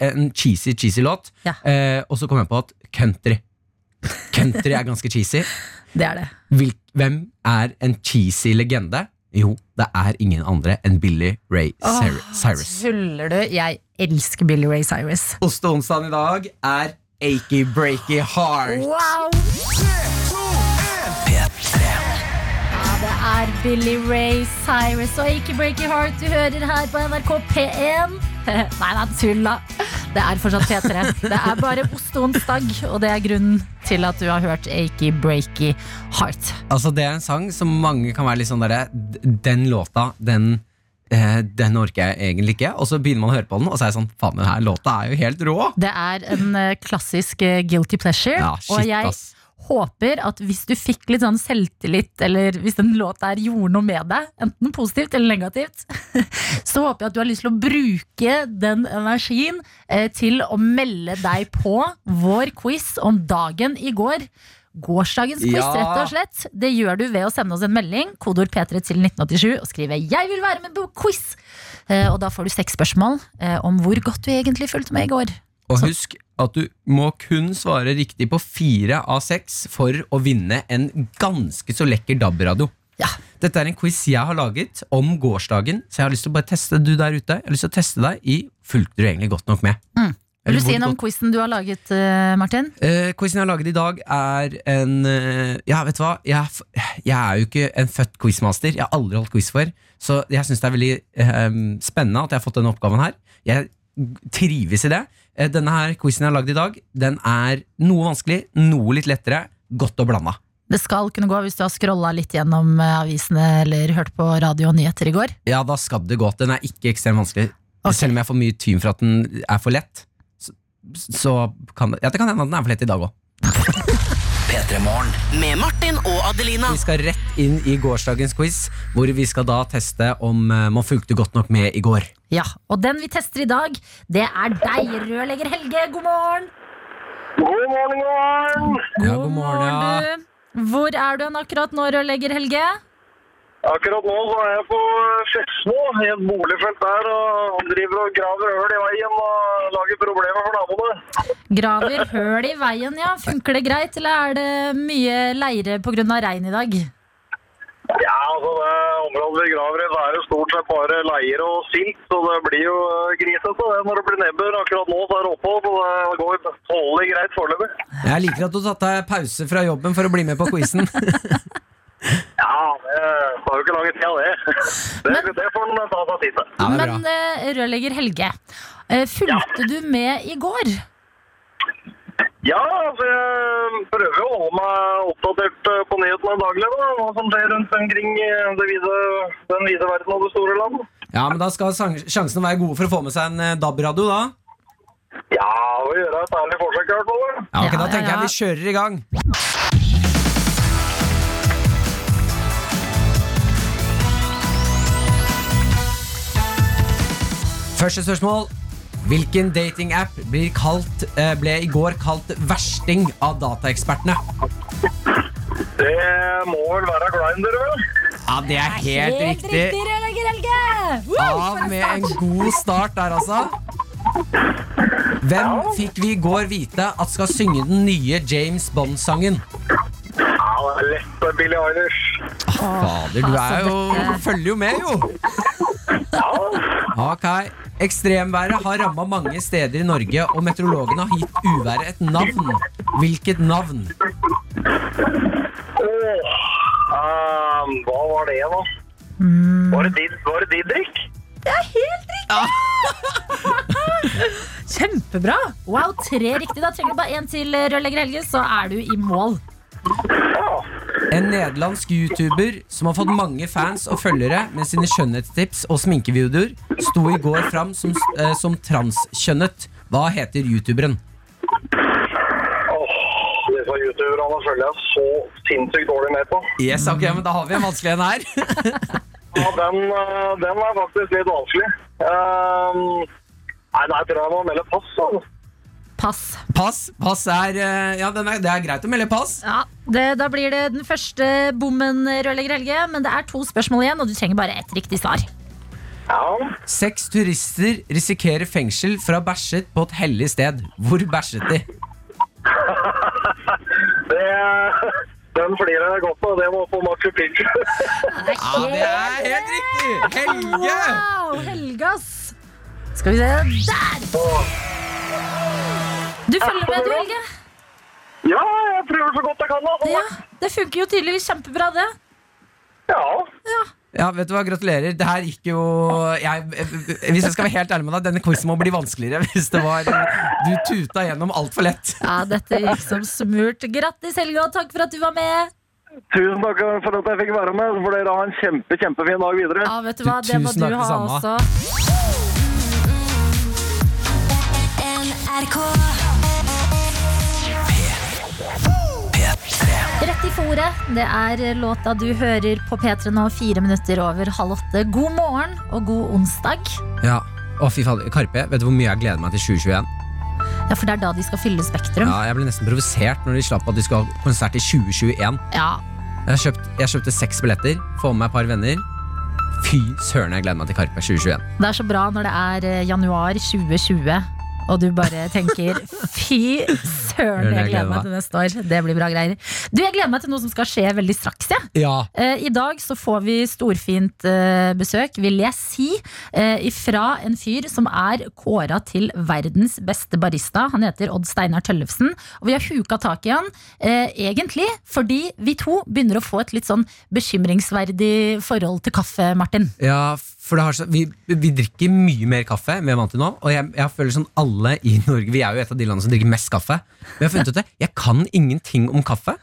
C: en cheesy, cheesy låt.
D: Ja.
C: Eh, og så kom jeg på at country. Country er ganske cheesy.
D: Det er det.
C: Hvem er en cheesy legende? Jo, det er ingen andre enn Billy Ray Cyrus.
D: Åh, Tuller du? Jeg elsker Billy Ray Cyrus.
C: Osteonsdagen i dag er Achy Breaky Heart.
D: Wow!
A: P3.
D: Ja, det er Billy Ray Cyrus og ikke Breaky Heart du hører her på NRK P1. Nei da, tulla. Det er fortsatt P3. Det er bare osteonsdag, og det er grunnen til at du har hørt Achy Breaky Heart.
C: Altså Det er en sang som mange kan være litt sånn derre Den låta, den eh, Den orker jeg egentlig ikke. Og så begynner man å høre på den, og så er jeg sånn Faen, den her låta er jo helt rå!
D: Det er en eh, klassisk eh, guilty pleasure,
C: Ja,
D: og jeg
C: ass.
D: Håper at hvis du fikk litt sånn selvtillit, eller hvis den låta her gjorde noe med deg, enten positivt eller negativt, så håper jeg at du har lyst til å bruke den energien eh, til å melde deg på vår quiz om dagen i går. Gårsdagens quiz,
C: Ja.
D: rett og slett. Det gjør du ved å sende oss en melding, kodeord P3 til 1987, og skrive 'Jeg vil være med på quiz'. Eh, og da får du seks spørsmål eh, om hvor godt du egentlig fulgte med i går.
C: Og husk at du må kun svare riktig på fire av seks for å vinne en ganske så lekker DAB-radio.
D: Ja.
C: Dette er en quiz jeg har laget om gårsdagen, så jeg har lyst til å bare teste du der ute. Jeg har lyst til å teste deg i Fulgte du egentlig godt nok med?
D: Mm. Vil du si noe om quizen du har laget, eh, Martin?
C: Uh, quizen jeg har laget i dag, er en uh, Ja, vet du hva? Jeg, jeg er jo ikke en født quizmaster. Jeg har aldri holdt quiz før. Så jeg syns det er veldig uh, spennende at jeg har fått denne oppgaven her. Jeg trives i det. Eh, denne her quizen jeg har lagd i dag, den er noe vanskelig, noe litt lettere. Godt og blanda.
D: Det skal kunne gå hvis du har scrolla litt gjennom eh, avisene eller hørt på radio og nyheter i går.
C: Ja, da skal det gå. Den er ikke ekstremt vanskelig.
D: Okay.
C: Selv om jeg får mye tyn for at den er for lett. Så, så kan det Ja, det kan hende at den er for lett i dag òg.
A: P3 Morgen.
B: Med Martin og Adelina.
C: Vi skal rett inn i gårsdagens quiz, hvor vi skal da teste om eh, man fulgte godt nok med i går.
D: Ja, Og den vi tester i dag, det er deg, rørlegger Helge. God morgen!
E: God morgen, god morgen.
C: Ja, god morgen, ja.
D: Hvor er du akkurat nå, rørlegger Helge?
E: Akkurat nå så er jeg på Skedsmo, i et boligfelt der, og driver og graver høl i veien og lager problemer for naboene.
D: Graver høl i veien, ja. Funker det greit, eller er det mye leire pga. regn i dag?
E: Ja, altså det området vi graver i, er det stort sett bare leir og silt, så det blir jo eh, grisete det når det blir nedbør. Akkurat nå så er det opphold, så det går tålelig greit foreløpig.
C: Jeg liker at du har tatt deg pause fra jobben for å bli med på quizen.
E: Ja, det tar jo ikke lang tid av det. Det, det får man ta seg tid til.
C: Ja.
D: Men eh, rørlegger Helge, eh, fulgte du med i går?
E: Ja, altså jeg prøver jo å holde meg oppdatert eh, på nyhetene daglig, da. Hva som skjer rundt omkring i det vide, den vide verden og det store land.
C: Ja, men Da skal sjansene være gode for å få med seg en DAB-radio, da.
E: Ja, vi gjør et ærlig forsøk i hvert fall.
C: Ja, ok, Da tenker
D: ja, ja.
C: jeg vi kjører i gang. Første spørsmål. Hvilken datingapp blir eh, ble i går kalt versting av dataekspertene?
E: Det må vel være Grindr, vel?
C: Ja, det er helt, riktig.
D: riktig Helge! Woo,
C: Av
D: for
C: med en god start der, altså. Hvem fikk vi i går vite at skal synge den nye James Bond-sangen?
E: Ja, det er lett for Billie Eilish.
C: Fader, du er jo, følger jo med, jo. Ja. Ok. Ekstremværet har ramma mange steder i Norge, og meteorologene har gitt uværet et navn. Hvilket navn?
E: Åh, ehm, hva var det da? Var det, Did var det Didrik?
D: Kjempebra! Wow, tre riktig. Da trenger du bare én til, Rørlegger Helge, så er du i mål.
C: En nederlandsk youtuber som har fått mange fans og følgere med sine skjønnhetstips og sminkevideoer, sto i går fram som, eh, som transkjønnet. Hva heter youtuberen?
E: Åh, disse youtuberne følger jeg så sinnssykt dårlig med på.
C: Yes, ok, men Da har vi en vanskelig en her.
E: Ja, den, eh, den er faktisk litt vanskelig. Ehm, nei, jeg tror jeg må melde pass. Altså.
D: Pass.
C: Pass. Pass er, eh, ja, den er Det er greit å melde pass.
D: Ja, det, Da blir det den første bommen, Rørlegger Helge. Men det er to spørsmål igjen, og du trenger bare ett riktig svar.
E: Ja,
C: Seks turister risikerer fengsel for å ha bæsjet på et hellig sted. Hvor bæsjet de?
E: det, den flirer jeg godt på. Det var på Machu Picchu.
C: Ja, det er helt riktig! Helge!
D: Wow, Helgas. Skal vi se Der! Du følger med, du, Helge.
E: ja, jeg prøver så godt jeg kan. Altså.
D: Ja, Det funker jo tydeligvis kjempebra, det.
E: Ja.
C: Ja, vet du hva, Gratulerer. Det her gikk jo jeg, Hvis jeg skal være helt ærlig med deg, denne quizen må bli vanskeligere. Hvis det var Du tuta gjennom altfor lett.
D: Ja, Dette gikk som smurt. Grattis, Helge, og takk for at du var med.
E: Tusen takk for at jeg fikk være med. Så får dere ha en kjempe, kjempefin dag videre.
D: Ja, vet du hva,
C: Du,
D: Det må du
C: takk,
D: ha
C: også.
D: også. Rett i fòret. Det er låta du hører på P3 nå, fire minutter over halv åtte. God morgen og god onsdag.
C: Ja, å fy fader, Karpe, vet du hvor mye jeg gleder meg til 2021?
D: Ja, For det er da de skal fylle Spektrum.
C: Ja, Jeg ble nesten provosert når de slapp at de skal ha konsert i 2021.
D: Ja,
C: Jeg, kjøpt, jeg kjøpte seks billetter, få med meg et par venner. Fy søren, jeg gleder meg til Karpe 2021.
D: Det er så bra når det er eh, januar 2020, og du bare tenker fy søren, jeg gleder meg til neste år. Det blir bra greier. Du, Jeg gleder meg til noe som skal skje veldig straks. Ja.
C: Ja,
D: Eh, I dag så får vi storfint eh, besøk, vil jeg si, eh, fra en fyr som er kåra til verdens beste barista. Han heter Odd Steinar Tøllefsen. Og vi har huka tak i han eh, egentlig fordi vi to begynner å få et litt sånn bekymringsverdig forhold til kaffe, Martin.
C: ja for det har så, vi, vi drikker mye mer kaffe enn vi er vant til nå. Og jeg, jeg føler sånn alle i Norge Vi er jo et av de landene som drikker mest kaffe. Men jeg har funnet ut det, jeg kan ingenting om kaffe.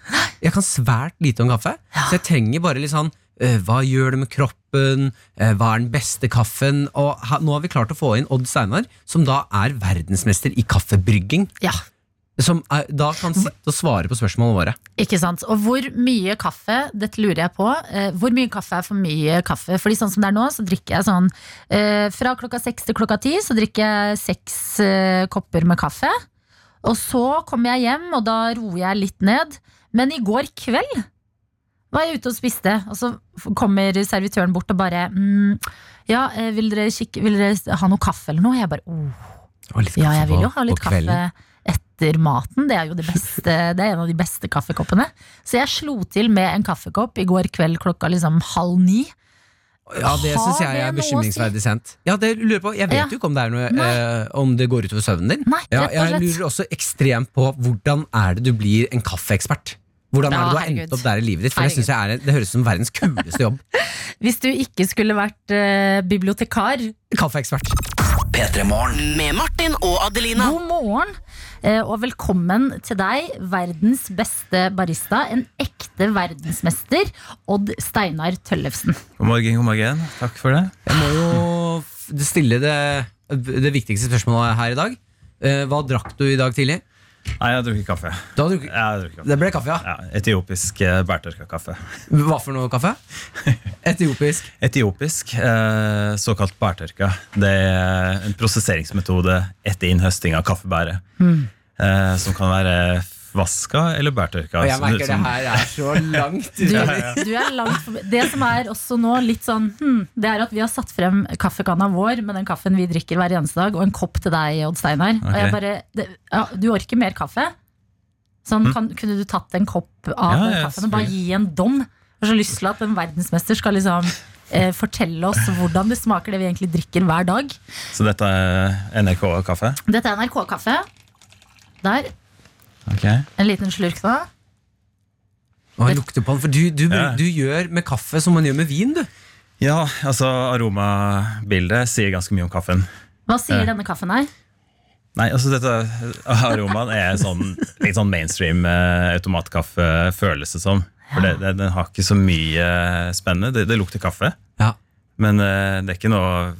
C: Jeg kan svært lite om kaffe. Så jeg trenger bare litt sånn øh, hva gjør det med kroppen? Øh, hva er den beste kaffen? Og ha, nå har vi klart å få inn Odd Steinar, som da er verdensmester i kaffebrygging.
D: Ja,
C: Som er, da kan sitte og svare på spørsmålene våre.
D: Ikke sant? Og hvor mye kaffe, dette lurer jeg på, eh, hvor mye kaffe er for mye kaffe? Fordi sånn som det er nå, så drikker jeg sånn eh, Fra klokka seks til klokka ti så drikker jeg seks eh, kopper med kaffe. Og så kommer jeg hjem, og da roer jeg litt ned. Men i går kveld var jeg ute og spiste, og så kommer servitøren bort og bare mm, Ja, eh, vil dere, kikke, vil dere ha noe kaffe eller noe? Jeg bare oh.
C: Og litt
D: Ja, jeg vil jo ha litt
C: på kvelden.
D: kaffe etter maten. Det er jo det beste, det er en av de beste kaffekoppene. Så jeg slo til med en kaffekopp i går kveld klokka liksom halv ni.
C: Ja, det syns jeg er bekymringsverdig sent. Ja, det lurer på. Jeg vet
D: Ja.
C: jo ikke om det, er noe, eh, om det går utover søvnen din.
D: Nei,
C: Ja, jeg lurer også ekstremt på hvordan er det du blir en kaffeekspert? Hvordan er det du har endt opp der i livet ditt? For det, synes jeg er, det høres ut som verdens kuleste jobb.
D: Hvis du ikke skulle vært eh, bibliotekar,
C: Kaffeekspert.
A: P3 Morgen.
B: Med Martin og Adelina.
D: god morgen eh, og velkommen til deg, verdens beste barista. En ekte verdensmester, Odd Steinar Tøllefsen.
F: God morgen, god morgen. Takk for det.
C: Jeg må jo stille det, det viktigste spørsmålet her i dag. Eh, Hva drakk du i dag tidlig?
F: Nei, jeg har drukket kaffe.
C: Du har drukket,
F: Jeg har drukket kaffe.
C: det ble kaffe, ja.
F: Ja, etiopisk eh, bærtørka kaffe.
C: Hva for noe kaffe? Etiopisk.
F: Etiopisk, eh, såkalt bærtørka, det er en prosesseringsmetode etter innhøsting av kaffebæret. Eh, som kan være vaska eller bærtørka.
C: Og jeg
F: som-
C: merker det her er så langt
D: Du, du er langt forbi. Det som er også nå litt sånn hm, Det er at vi har satt frem kaffekanna vår med den kaffen vi drikker hver eneste dag, og en kopp til deg, Odd Steinar. Og jeg bare, det, ja, du orker mer kaffe? Sånn, kan, kunne du tatt en kopp av
F: Ja, ja,
D: kaffen og bare gi en dom? Jeg har så lyst til at en verdensmester skal liksom eh, fortelle oss hvordan det smaker det vi egentlig drikker hver dag.
F: Så dette er NRK-kaffe?
D: Dette er NRK-kaffe. Der.
F: Ok.
D: En liten slurk nå.
C: Og jeg lukter på den, for du, du,
F: Ja.
C: du gjør med kaffe som man gjør med vin, du.
F: Ja, altså aromabildet sier ganske mye om kaffen.
D: Hva sier
F: eh.
D: denne kaffen her?
F: Nei, altså dette aromaen er sånn, litt sånn mainstream eh, automatkaffe, føles det som. For det, det, den har ikke så mye spennende. Det, det lukter kaffe,
C: Ja.
F: men eh, det, er ikke noe,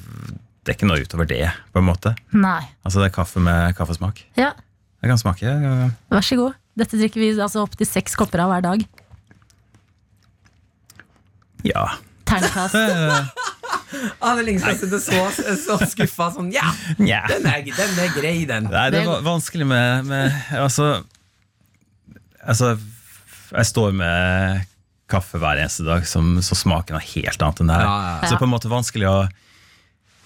F: det er ikke noe utover det, på en måte.
D: Nei.
F: Altså det er kaffe med kaffesmak.
D: Ja,
F: Jeg kan smake.
D: Vær så god. Dette drikker vi altså opptil seks kopper av hver dag.
F: Ja.
D: Terningkast.
C: Ah, er har sett det så, så skuffa sånn. Ja,
F: yeah.
C: den er, den er grei, den.
F: Nei, det er vanskelig med, med altså, altså Jeg står med kaffe hver eneste dag, som, så smaken er helt annet enn det her.
C: Ja, ja, ja.
F: Så det på en måte vanskelig å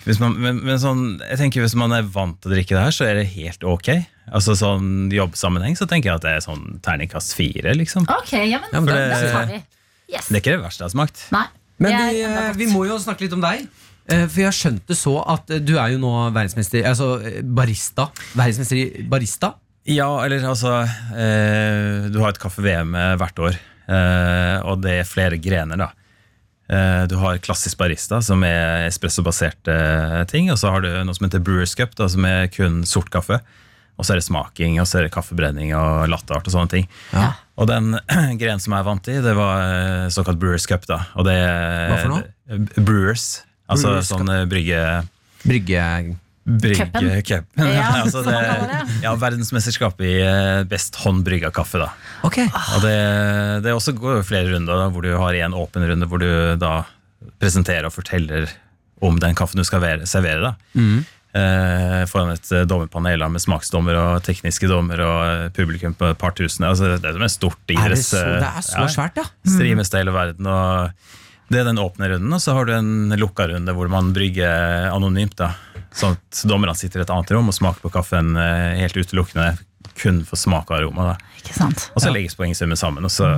F: hvis man, men, men sånn, jeg tenker Hvis man er vant til å drikke det her, så er det helt ok. Altså sånn jobbsammenheng så tenker jeg at det er sånn terningkast fire. liksom
D: Ok, ja, men,
C: Ja, men
F: det-
D: tar vi. Yes.
F: Det er ikke det verste jeg har smakt.
D: Nei.
C: Men vi, eh, vi må jo snakke litt om deg. Eh, For jeg skjønte så at eh, du er jo nå verdensmester Altså barista. Verdensmester i barista.
F: Ja, eller altså eh, Du har et kaffe-VM hvert år, eh, og det er flere grener, da. Eh, du har klassisk barista, som er espressobaserte ting. Og så har du noe som heter Brewers Cup, da, som er kun sort kaffe. Og så er det smaking, og så er det kaffebrenning og latteart og sånne ting.
C: Ja.
F: Og den grenen som jeg vant i, det var eh, såkalt Brewers Cup. da Og det
C: Hva for noe?
F: Brewers. Altså
C: Brewers
F: sånn eh, brygge...
C: Brygge...
F: Brygge cup.
D: Ja,
F: altså det, ja, verdensmesterskap i eh, best håndbrygga kaffe. da
C: Ok.
F: og det, det også går jo flere runder, da, hvor du har en åpen runde hvor du da presenterer og forteller om den kaffen du skal servere. da eh, Foran et eh, dommerpanel med smaksdommer og tekniske dommer og eh, publikum på et par tusen. Altså, det er som et stort idretts...
C: det, det er så
F: ja,
C: svært, ja.
F: Streames til hele verden. Og det er den åpne runden, og så har du en lukka runde hvor man brygger anonymt. da Sånn at dommerne sitter i et annet rom og smaker på kaffen eh, helt utelukkende kun for smak og aroma. da
D: Ikke sant?
F: Og så legges poengsummen sammen. Og så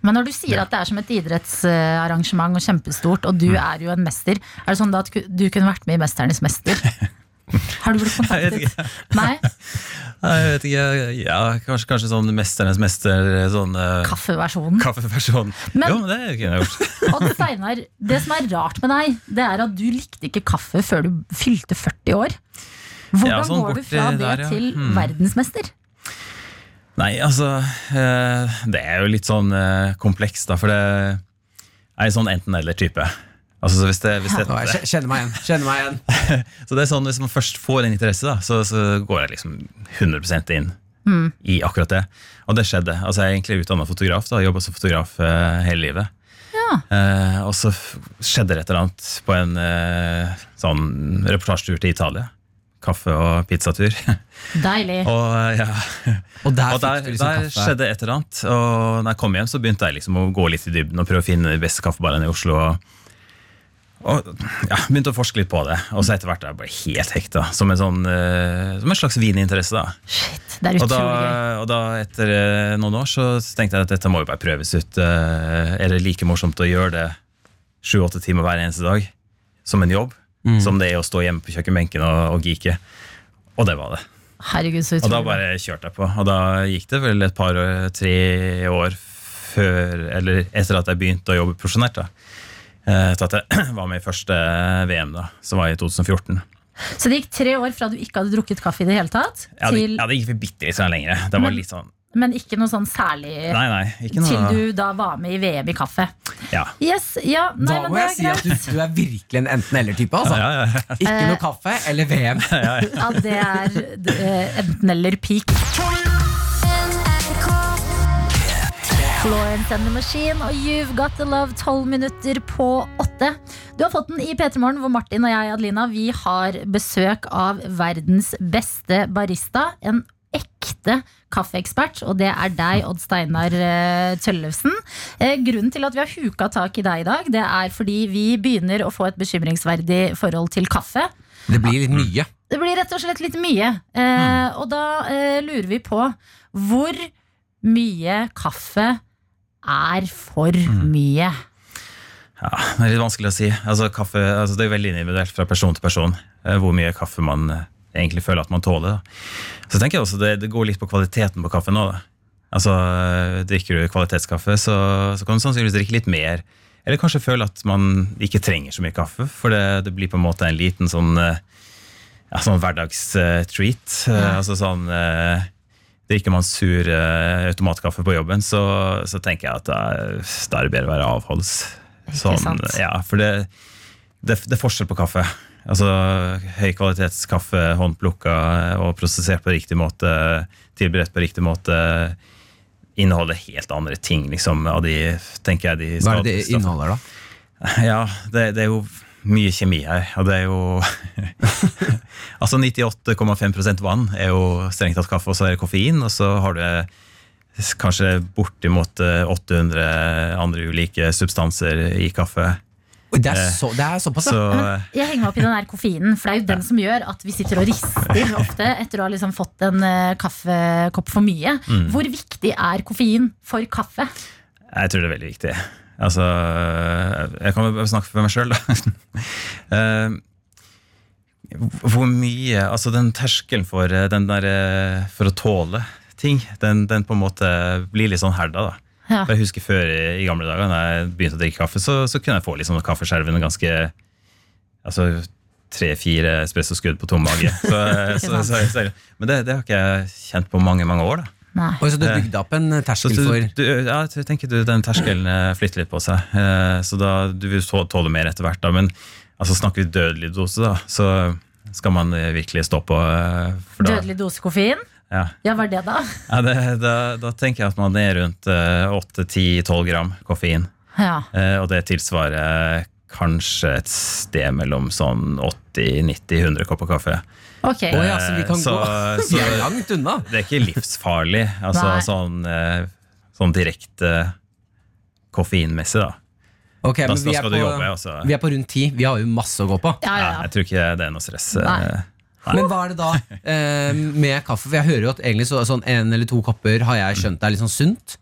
D: Men når du sier at det er som et idrettsarrangement og kjempestort, og
F: Mm.
D: du er jo en mester, er det sånn at du kunne vært med i Mesternes mester? Har du blitt kontaktet? Nei?
F: Jeg vet ikke, ja, kanskje, kanskje sånn Mesternes mester, sånn uh,
D: Kaffeversjonen.
F: kaffeversjonen.
D: Men-
F: jo, det kunne jeg gjort.
D: Odd Steinar, det som er rart med deg, det er at du likte ikke kaffe før du fylte 40 år. Hvordan
F: Ja, sånn
D: går du fra det
F: der, ja.
D: til
F: Hmm.
D: verdensmester?
F: Nei, altså eh, Det er jo litt sånn eh, komplekst, da, for det er en sånn enten-eller-type. Altså, så hvis det, hvis det,
C: jeg kjenner meg igjen. Kjenner meg igjen.
F: så det er sånn, Hvis man først får en interesse, da, så, så går jeg liksom 100 inn
D: mm.
F: i akkurat det. Og det skjedde. Altså, Jeg er egentlig utdanna fotograf. da, Jobba som fotograf uh, hele livet.
D: Ja.
F: Uh, og så skjedde det et eller annet på en uh, sånn reportasjetur til Italia. Kaffe- og pizzatur.
D: Deilig.
F: og ja
C: Og der,
F: og der,
C: liksom
F: der skjedde et eller annet. Og når jeg kom hjem, så begynte jeg liksom å gå litt i dybden og prøve å finne de beste kaffebarene i Oslo. Og, og ja, begynte å forske litt på det. Og så etter hvert er jeg bare helt hekta. Som en, sånn, uh, som en slags vininteresse. da.
D: Shit, det er
F: Og da, og da etter uh, noen år så tenkte jeg at dette må jo bare prøves ut. Uh, Er det like morsomt å gjøre det sju-åtte timer hver eneste dag som en jobb? Som det er å stå hjemme på kjøkkenbenken og, og geeke. Og det var det.
D: Herregud, så
F: Og da bare kjørte jeg på. Og da gikk det vel et par, tre år før, eller etter at jeg begynte å jobbe profesjonelt. da. Eh, Til at jeg var med i første VM, da, som var i 2014.
D: Så det gikk tre år fra du ikke hadde drukket kaffe i det hele tatt,
F: Ja, det,
D: til,
F: ja, det gikk bitte litt sånn lenger. Det var
D: Men-
F: litt sånn
D: men ikke noe sånn særlig
F: Nei, nei. Ikke noe
D: til du da var med i VM i kaffe.
F: Ja.
D: Yes, ja, nei,
C: Da
D: men
C: må
D: det
C: jeg
D: er
C: si at du, du er virkelig en enten-eller-type. Altså.
F: Ja, ja, ja.
C: Ikke
D: Eh,
C: noe kaffe eller VM.
D: Ja, det er eh, enten eller peak. Florence and the Machine og You've Got The Love 12 minutter på 8. Du har fått den i P3 Morgen, hvor Martin og jeg Adelina, vi har besøk av verdens beste barista. En ekte kaffeekspert, og det er deg, Odd Steinar eh, Tøllefsen. Eh, grunnen til at vi har huka tak i deg i dag, det er fordi vi begynner å få et bekymringsverdig forhold til kaffe.
C: Det blir litt mye.
D: Det blir rett og slett litt mye. Eh, og da lurer vi på hvor mye kaffe er for mye.
F: Ja, Det er litt vanskelig å si. Altså, kaffe, altså, det er veldig individuelt fra person til person eh, hvor mye kaffe man eh, egentlig føler at man tåler. Da. Så tenker jeg også det, det går litt på kvaliteten på kaffen òg. Altså, eh, drikker du kvalitetskaffe, så, så kan du sannsynligvis drikke litt mer. Eller kanskje føle at man ikke trenger så mye kaffe, for det, det blir på en måte en liten sånn, ja, sånn hverdagstreat. Ja. Altså sånn Drikker man sur eh, automatkaffe på jobben, så, så tenker jeg at da, er det bedre å være avholds.
D: Ikke sant?
F: ja, for det, det, det er forskjell på kaffe. Altså Høykvalitetskaffe, håndplukka og prosessert på riktig måte, tilberedt på riktig måte, inneholder helt andre ting, liksom, av de, tenker jeg, de
C: Hva er det det inneholder, da?
F: Ja, det, det er jo mye kjemi her, og det er jo Altså 98,5% vann er jo strengt tatt kaffe, og så er det koffein, og så har du kanskje bortimot eh, 800 andre ulike substanser i kaffe.
C: Det er, så, det er såpass,
F: Så
C: ja.
F: eh,
D: Jeg henger meg opp i den der koffeinen, for det er jo den som gjør at vi sitter og rister ofte etter å ha liksom fått en eh, kaffekopp for mye.
F: Mm.
D: Hvor viktig er koffein for kaffe?
F: jeg tror det er veldig viktig. Altså, jeg kan vel snakke for meg sjøl, da. Eh, Hvor mye Altså, den terskelen for, eh, den der, eh, for å tåle ting, den, den på en måte blir litt sånn herda, da.
D: Ja.
F: For Jeg husker før i, gamle dager, da jeg begynte å drikke kaffe, så, så kunne jeg få liksom kaffeskjerven ganske Altså tre-fire espressoskudd på tom mage. Så, så, så, så, men det, det har ikke jeg kjent på mange, mange år, da.
D: Nei.
C: Og så du bygde opp en terskel
F: du,
C: for
F: du, ja, jeg tenker du, den terskelen eh, flytter litt på seg. Eh, Så da, du vil du tåle mer etter hvert. Da. Men altså, snakker vi dødelig dose, da, så skal man eh, virkelig stå på. eh, For da,
D: Dødelig dose koffein?
F: ja.
D: Ja, hva er det da?
F: Ja, det, da, da tenker jeg at man er rundt 8-10-12 gram koffein.
D: Ja.
F: Eh, Og det tilsvarer kanskje et sted mellom sånn 80-90-100 kopper kaffe.
D: Ok.
C: Oh, ja, så vi kan
F: Så-
C: gå
F: så-
C: Vi er langt unna.
F: Det er ikke livsfarlig, altså sånn, eh, sånn direkte koffeinmessig, da.
C: Okay,
F: Da,
C: men
F: da
C: vi
F: skal du
C: på,
F: jobbe. også.
C: vi er på rundt ti. Vi har jo masse å gå på.
D: Ja, ja,
F: Ja,
D: ja.
F: jeg tror ikke det er noe stress.
D: Nei.
F: Nei.
C: Men hva er det da eh, med kaffe? For jeg hører jo at egentlig så, sånn en eller to kopper har jeg skjønt er litt sånn sunt.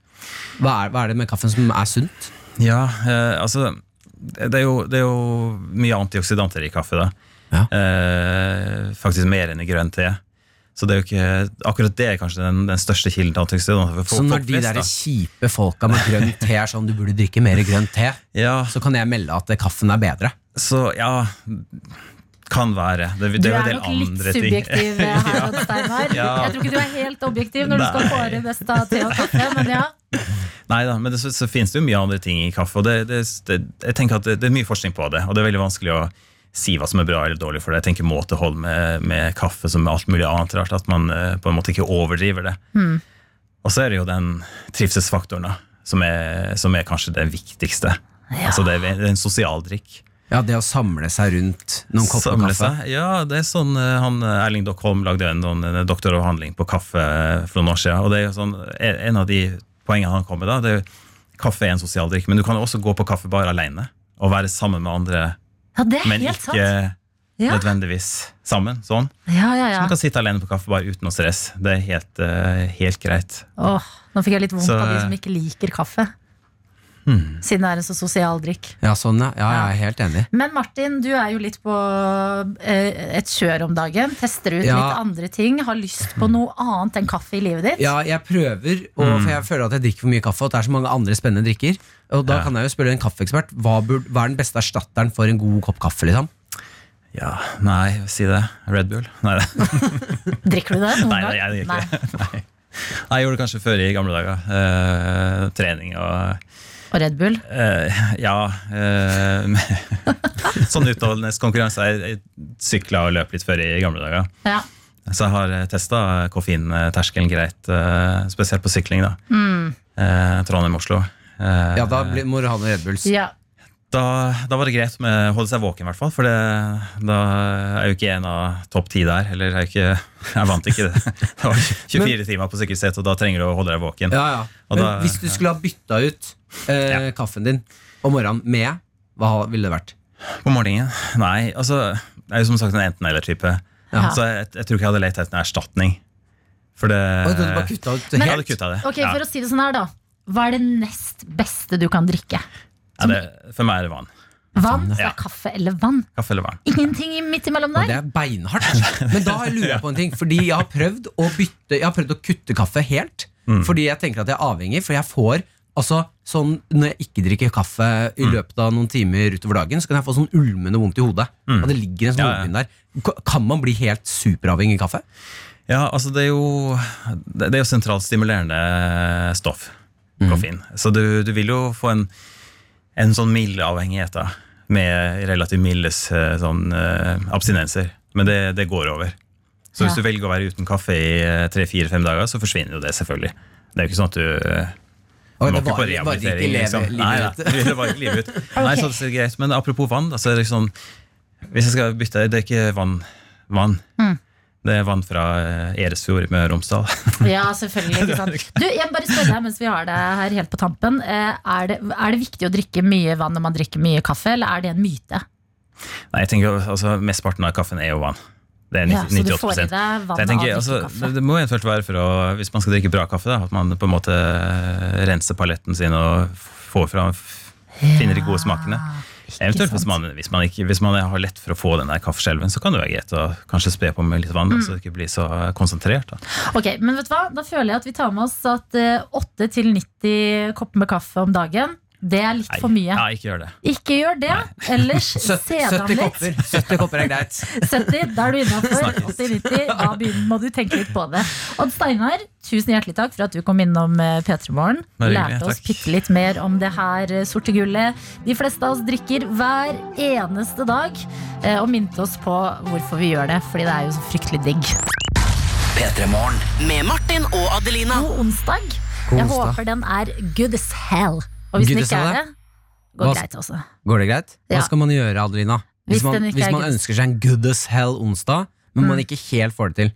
C: Hva er, hva er det med kaffen som er sunt?
F: Ja, eh, altså det er, jo, det er jo mye antioksidanter i kaffe. da
C: Ja.
F: eh, Faktisk mer enn i grønn te. Så det er jo ikke, akkurat det er kanskje den, den største kilden til antioksidanter.
C: Så når de der kjipe folka med grønn te er sånn du burde drikke mer grønn te,
F: Ja,
C: så kan jeg melde at kaffen er bedre.
F: så ja Kan være. Det, det
D: Du
F: er
D: er nok litt
F: andre
D: subjektiv eh, her, Steinar.
F: Ja.
D: Jeg tror ikke du er helt objektiv når du skal
F: Nei.
D: kåre best av te og kaffe, men ja.
F: Nei da, men det, så, så finnes det jo mye andre ting i kaffe. Og det, det, det, jeg tenker at det, det er mye forskning på det, og det er veldig vanskelig å si hva som er bra eller dårlig for det. Jeg tenker måtehold med, med kaffe som med alt mulig annet rart, at man eh, på en måte ikke overdriver det. Og så er det jo den trivselsfaktoren da, som er, som er kanskje det viktigste. Altså det er, en sosial drikk.
C: Ja, det å samle seg rundt noen kopper
F: Samle
C: kaffe.
F: seg. Ja, det er sånn eh, han, eh, Erling Dockholm lagde en, sånn, en doktoravhandling på kaffe for noen år siden. Og det er sånn, en av de poengene han kom med, da, det er jo kaffe er en sosial drikk. Men du kan også gå på kaffe bare alene og være sammen med andre,
D: Ja, det er
F: men
D: helt sant.
F: ikke
D: Ja.
F: nødvendigvis sammen. Sånn.
D: Ja, ja,
F: Så man kan sitte alene på kaffe bare uten noe stress. Det er helt, uh, helt greit.
D: Åh, nå fikk jeg litt vondt
F: Så-
D: av de som ikke liker kaffe. Siden det er en så sosial drikk.
C: Ja, sånn, ja. ja, jeg er helt enig.
D: Men Martin, du er jo litt på eh, et kjør om dagen. Tester ut
C: Ja.
D: litt andre ting. Har lyst på noe annet enn kaffe i livet ditt.
C: Ja, jeg prøver, og, for jeg føler at jeg drikker for mye kaffe, og at det er så mange andre spennende drikker. Og da
F: Ja.
C: kan jeg jo spørre en kaffeekspert hva, burde, hva er den beste erstatteren for en god kopp kaffe. liksom?
F: Ja, nei, si det. Red Bull? Nei, det.
D: Drikker du det noen
F: Nei,
D: gang?
F: nei, jeg drikker
D: Nei.
F: ikke det. Nei. Nei, Jeg gjorde det kanskje før i gamle dager. Eh, trening og
D: Og Red Bull?
F: eh, Ja. eh, sånn utholdenhetskonkurranse. Jeg, sykla og løp litt før i gamle dager.
D: Ja.
F: Så jeg har testa koffeinterskelen greit, eh, spesielt på sykling. da.
D: Mm.
F: eh, Trondheim-Oslo. Eh,
C: Ja, da blir, må du ha noe Red Bulls.
D: Ja.
F: Da, da var det greit med å holde seg våken, i hvert fall. For det, da er jo ikke en av topp ti der. Eller er jo ikke, jeg vant ikke det. Det var 24 timer på sykehuset og da trenger du å holde deg våken.
C: Ja, ja.
F: Og
C: Men
F: da-
C: hvis du skulle ha bytta ut eh,
F: Ja.
C: kaffen din om morgenen med, hva ville det vært?
F: På morgenen? Nei, altså Det er jo som sagt en enten-eller-type.
D: Ja.
F: Så jeg, jeg tror ikke jeg hadde lett etter en erstatning. For det
C: Oi, du hadde bare kutta ut
F: Jeg
C: helt?
F: hadde kutta det.
D: Ok,
F: ja.
D: For å si det sånn her, da. Hva er det nest beste du kan drikke?
F: Ja, det, for meg er det vann.
D: Vann? Så det er kaffe eller vann?
F: Kaffe eller vann.
D: Ingenting midt imellom
C: Og
D: der?
C: det er beinhardt. Men da lurer jeg på en ting. Fordi jeg har prøvd å bytte Jeg har prøvd å kutte kaffe helt.
F: Mm.
C: Fordi jeg tenker at jeg er avhengig. For jeg får altså sånn Når jeg ikke drikker kaffe i
F: Mm.
C: løpet av noen timer utover dagen, så kan jeg få sånn ulmende vondt i hodet. Og det ligger en sånn
F: Mm. Ja, ja.
C: der. Kan man bli helt superavhengig av kaffe?
F: Ja, altså det er jo Det er jo sentralt stimulerende stoff. Koffein. Så du, du vil jo få en, en sånn mild avhengighet da, med relativt milde eh, sånn, eh, abstinenser. Men det, det går over. Så hvis
D: Ja.
F: du velger å være uten kaffe i tre-fire-fem dager, så forsvinner jo det, selvfølgelig. Det er jo ikke sånn at du eh,
C: Og det
F: ikke
C: leve-
F: Liksom.
C: livet
F: Nei,
C: ut.
F: nei, det var ikke livet ut. Nei, så det er greit. Men apropos vann, Altså, så det sånn Hvis jeg skal bytte, det er ikke vann. vann. Det er vann fra eh, Eresfjord i Møre og Romsdal.
D: Ja, selvfølgelig. Ikke sant? Du, jeg bare spørre deg mens vi har det her helt på tampen. Eh, Er det, er det viktig å drikke mye vann når man drikker mye kaffe, eller er det en myte?
F: Nei, jeg tenker altså Mesteparten av kaffen er jo vann. Det er
D: Ja, så du
F: 98
D: får i deg vann av
F: tenker,
D: drikke
F: altså,
D: kaffe.
F: det, må eventuelt være for å Hvis man skal drikke bra kaffe, da, at man på en måte renser paletten sin og får fram finner de gode smakene. Eventuelt hvis man, hvis, man ikke, hvis man har lett for å få den der kaffeskjelven, så kan det være greit å kanskje spe på med litt vann,
D: Mm.
F: så det ikke blir så konsentrert. Da.
D: Ok, men vet du hva? Da føler jeg at vi tar med oss at eh, 8 til 90 kopper med kaffe om dagen, det er litt
F: Nei,
D: for mye.
F: Ja, ikke gjør det.
D: Ikke gjør det. Ellers se
C: 70,
D: deg om litt.
C: kopper 70 kopper er greit.
D: 70, da er du innafor. 80-90, da må du tenke litt på det. Odd Steinar, tusen hjertelig takk for at du kom innom eh, P3 Morgen. Lærte oss bitte litt mer om det her eh, sorte gullet de fleste av oss drikker hver eneste dag. eh, Og minte oss på hvorfor vi gjør det, fordi det er jo så fryktelig digg.
A: P3morgen.
B: Med Martin og Adelina.
D: God onsdag.
C: God
D: Jeg håper den er good as hell. Og hvis den ikke er det, går
C: Hva-
D: greit også.
C: Går det greit? Hva
D: Ja.
C: skal man gjøre, Adelina?
D: Hvis
C: Hvis man,
D: den ikke
C: hvis
D: er
C: man
D: good.
C: ønsker seg en good as hell onsdag, men man ikke helt får det til.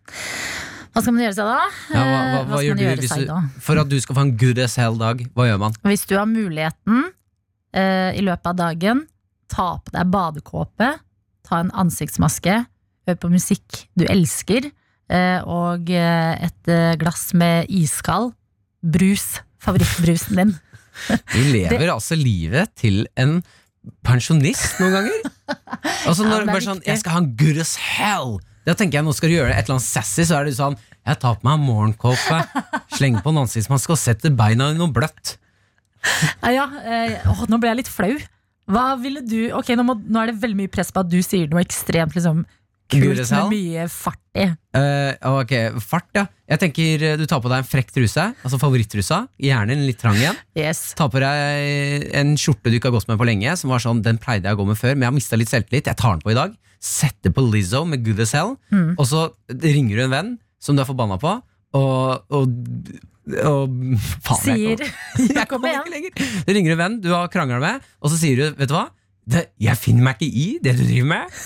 D: Hva skal man gjøre seg da?
C: Ja, hva, hva,
D: Eh,
C: hva
D: skal
C: gjør
D: man
C: du
D: gjøre
C: hvis
D: seg
C: du,
D: da?
C: For at du skal få en good as hell-dag, hva gjør man?
D: Hvis du har muligheten eh, i løpet av dagen, ta på deg badekåpe, ta en ansiktsmaske, hør på musikk du elsker, eh, og eh, et eh, glass med iskald brus. Favorittbrusen din.
C: Du lever altså livet til en pensjonist noen ganger. Altså når
D: det
C: bare sånn. Jeg skal ha en good as hell! Da tenker jeg, Nå skal du gjøre et eller annet sassy, så er det sånn Jeg tar på meg en morgenkåpe, slenger på en ansiktsmaske og setter beina i noe bløtt.
D: Ja, ja, eh, å, nå ble jeg litt flau. Hva ville du Ok, nå, må, nå er det veldig mye press på at du sier noe ekstremt liksom, kult med mye fart i.
C: Uh, ok, Fart, ja. Jeg tenker eh, Du tar på deg en frekk truse, altså favorittrusa. Gjerne en litt trang en.
D: Yes.
C: Ta på deg en skjorte du ikke har gått med på lenge. Som var sånn, Den pleide jeg å gå med før, men jeg har mista litt selvtillit. Jeg tar den på i dag. Setter på Lizzo med Good as Hell.
D: Mm.
C: Og så ringer du en venn som du er forbanna på, og, og, og faen, jeg
D: Sier
C: jeg kommer ikke lenger. Du ringer en venn du har krangla med, og så sier du Vet du hva? Det, jeg finner meg ikke i det du driver med.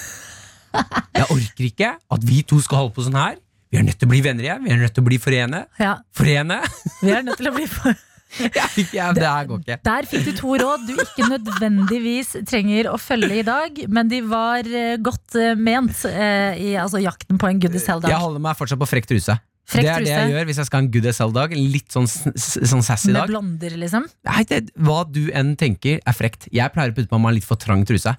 C: Jeg orker ikke at vi to skal holde på sånn her. Vi er nødt til å bli venner igjen. Vi er nødt til å bli forene.
D: Ja,
C: Forene!
D: vi er nødt til å bli for
C: ja, det her går ikke.
D: Der fikk du to råd du ikke nødvendigvis trenger å følge i dag, men de var eh, godt eh, ment eh, i altså, jakten på en goodies as
C: Jeg
D: hell-dag.
C: holder meg fortsatt på frekk truse.
D: Frekk
C: det er det jeg gjør hvis jeg skal ha en good as hell-dag. Litt sånn, sånn sassy
D: Med
C: dag.
D: blonder, liksom.
C: Nei, det, hva du enn tenker er frekt. Jeg pleier å putte på meg en litt for trang truse.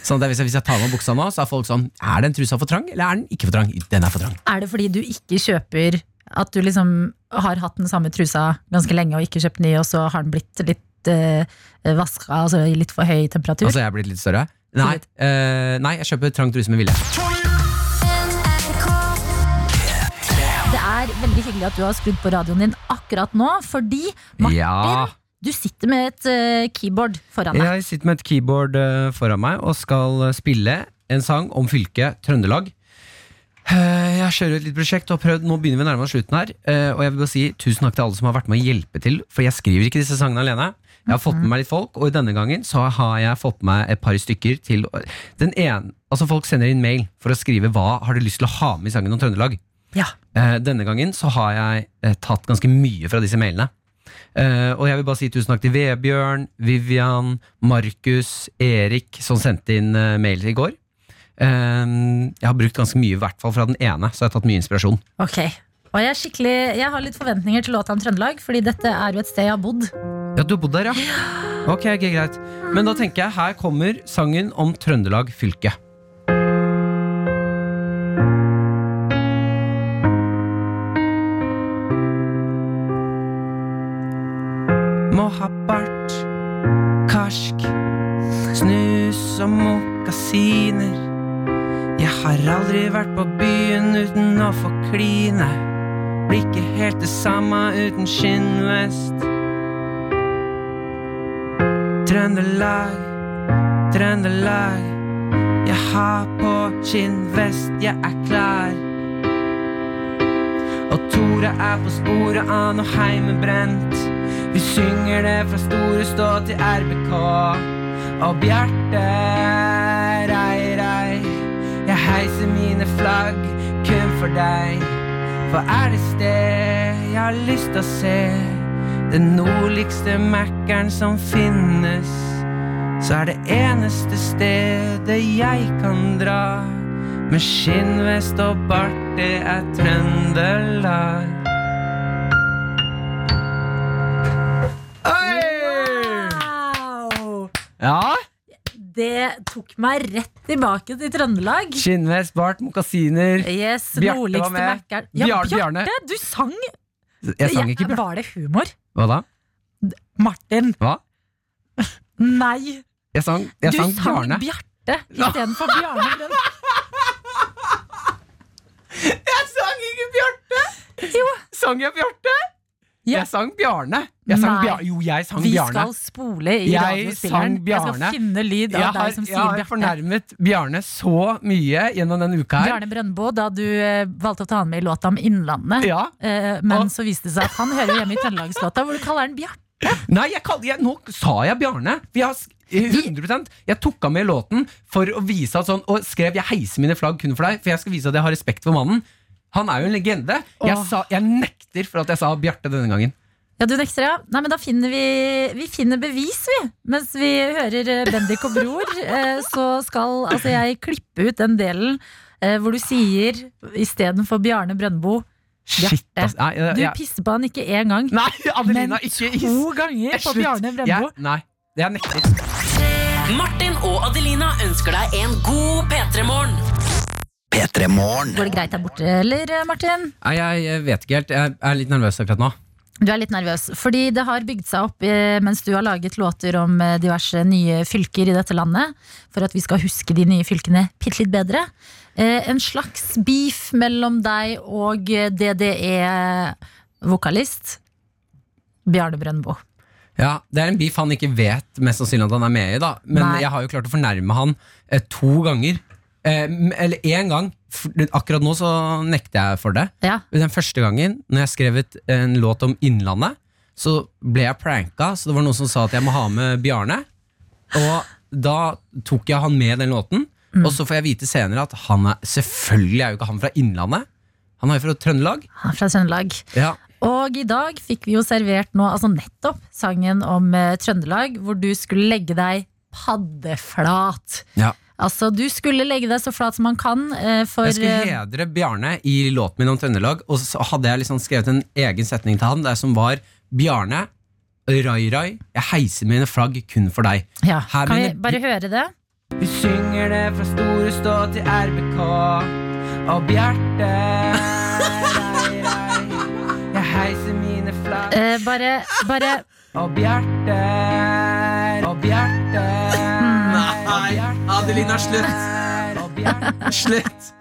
C: Sånn at hvis, jeg, hvis jeg tar av meg buksa nå, så er folk sånn Er den trusa for trang, eller er den ikke for trang? Den er for trang.
D: Er det fordi du ikke kjøper At du liksom har hatt den samme trusa ganske lenge og ikke kjøpt ny, og så har den blitt litt øh, vaska, altså i litt for høy temperatur?
C: Altså, jeg er blitt litt større. Nei, øh, nei jeg kjøper trang truse med vilje.
D: Veldig hyggelig at du har skrudd på radioen din akkurat nå, fordi Martin,
C: Ja.
D: du sitter med et uh, keyboard foran deg.
C: Jeg sitter med et keyboard uh, foran meg og skal eh, spille en sang om fylket Trøndelag. Jeg kjører et litt prosjekt og prøvd, nå begynner vi nærmere slutten her. Og jeg vil bare si tusen takk til alle som har vært med å hjelpe til, for jeg skriver ikke disse sangene alene. Jeg har fått med meg litt folk, og denne gangen så har jeg fått med meg et par stykker til Den ene, altså Folk sender inn mail for å skrive hva har de lyst til å ha med i sangen om Trøndelag.
D: Ja.
C: Eh, Denne gangen så har jeg eh, tatt ganske mye fra disse mailene. Eh, og jeg vil bare si tusen takk til Vebjørn, Vivian, Markus, Erik, som sendte inn uh, mail i går. Eh, jeg har brukt ganske mye, i hvert fall fra den ene, så jeg har tatt mye inspirasjon.
D: Ok. Og jeg, jeg har litt forventninger til låta om Trøndelag, fordi dette er jo et sted jeg har bodd.
C: Ja, du har bodd der, ja? Ok, ok, greit. Men da tenker jeg, her kommer sangen om Trøndelag fylke. Må ha bart, karsk, snus og mokasiner. Jeg har aldri vært på byen uten å få kline. Blir ikke helt det samme uten skinnvest. Trøndelag, Trøndelag. Jeg har på skinnvest, jeg er klar. Og Tore er på sporet av noe heimebrent. Vi synger det fra Store Stå til RBK. Og Bjarte, rei, rei. Jeg heiser mine flagg kun for deg. For er det sted jeg har lyst til å se, den nordligste Mækkern som finnes, så er det eneste stedet jeg kan dra. Med skinnvest og bart, det er Trøndelag.
D: Det tok meg rett tilbake til Trøndelag.
C: skinnvest, bart, mokasiner.
D: Yes,
C: Bjarte var med.
D: Ja,
C: Bjar-
D: Bjarte,
C: Bjarne.
D: du sang!
C: Jeg sang ikke Bjarte.
D: Var det humor?
C: Hva da?
D: Martin.
C: Hva?
D: Nei,
C: Jeg sang, jeg
D: du
C: sang
D: sang
C: Bjarne.
D: Bjarte istedenfor Bjarne. Brønd.
C: Jeg sang ikke Bjarte!
D: Jo.
C: Sang jeg Bjarte? Jeg sang Bjarne. Jeg sang
D: Nei.
C: Bjar jo, jeg sang
D: Vi
C: Bjarne.
D: skal spole i
C: Jeg
D: radiospilleren. Jeg
C: Bjarne.
D: skal finne lyd av deg som
C: jeg har fornærmet Bjarne så mye gjennom denne uka her.
D: Bjarne Brøndbo, da du eh, valgte å ta han med i låta om Innlandet.
C: Ja.
D: Eh, men
C: Og-
D: så viste det seg at han hører hjemme i Trøndelagslåta, hvor du kaller han Bjarte.
C: Nei, jeg kaller, jeg, nå sa jeg Bjarne. Vi har 100% Jeg tok av med låten for å vise at sånn Og skrev 'Jeg heiser mine flagg kun for deg', for jeg skal vise at jeg har respekt for mannen. Han er jo en legende. Jeg, sa, jeg nekter for at jeg sa Bjarte denne gangen.
D: Ja, du nekter, ja. Nei, men da finner vi Vi finner bevis, vi. Mens vi hører eh, Bendik og Bror, eh, så skal altså jeg klippe ut den delen eh, hvor du sier istedenfor Bjarne Brøndbo
C: Shit,
D: Bjarte.
C: ass. Nei, jeg,
D: Du pisser på han ikke én gang,
C: nei Adelina,
D: men
C: is.
D: to ganger på
C: Slutt.
D: Bjarne Brøndbo.
C: Jeg, nei, jeg nekter.
B: Martin og Adelina ønsker deg en god P3-morgen.
A: P3 Morgen.
D: Går det greit der borte, eller, Martin?
C: Nei, jeg, vet ikke helt. Jeg er litt nervøs akkurat nå.
D: Du er litt nervøs, fordi det har bygd seg opp eh, mens du har laget låter om eh, diverse nye fylker i dette landet, for at vi skal huske de nye fylkene bitte litt bedre. Eh, en slags beef mellom deg og DDE-vokalist Bjarne Brøndbo.
C: Ja, Det er en beef han ikke vet mest sannsynlig at han er med i, da. Men
D: Nei.
C: jeg har jo klart å fornærme han eh, to ganger. Eh, eller én gang. Akkurat nå så nekter jeg for det.
D: Ja.
C: Den første gangen, når jeg skrev en låt om Innlandet, så ble jeg pranka. Så det var noen som sa at jeg må ha med Bjarne. Og da tok jeg han med den låten. Og så får jeg vite senere at han er selvfølgelig er jo ikke han fra Innlandet. Han er jo fra Trøndelag.
D: Han er fra Trøndelag.
C: Ja.
D: Og i dag fikk vi jo servert nå, altså nettopp, sangen om eh, Trøndelag, hvor du skulle legge deg paddeflat.
C: Ja.
D: Altså, du skulle legge deg så flat som man kan, eh, for
C: Jeg skulle
D: eh,
C: hedre Bjarne i låten min om Trøndelag, og så hadde jeg liksom skrevet en egen setning til han der som var Bjarne, Rai Rai, jeg heiser mine flagg kun for deg.
D: ja,
C: her
D: Kan vi
C: mine-
D: bare høre det?
C: Vi synger det fra Store Stå til RBK, og Bjarte, Rai Rai, jeg heiser mine flagg,
D: Eh, bare, bare
C: og Bjarte, og Bjarte, Adelina, slutt. Slutt.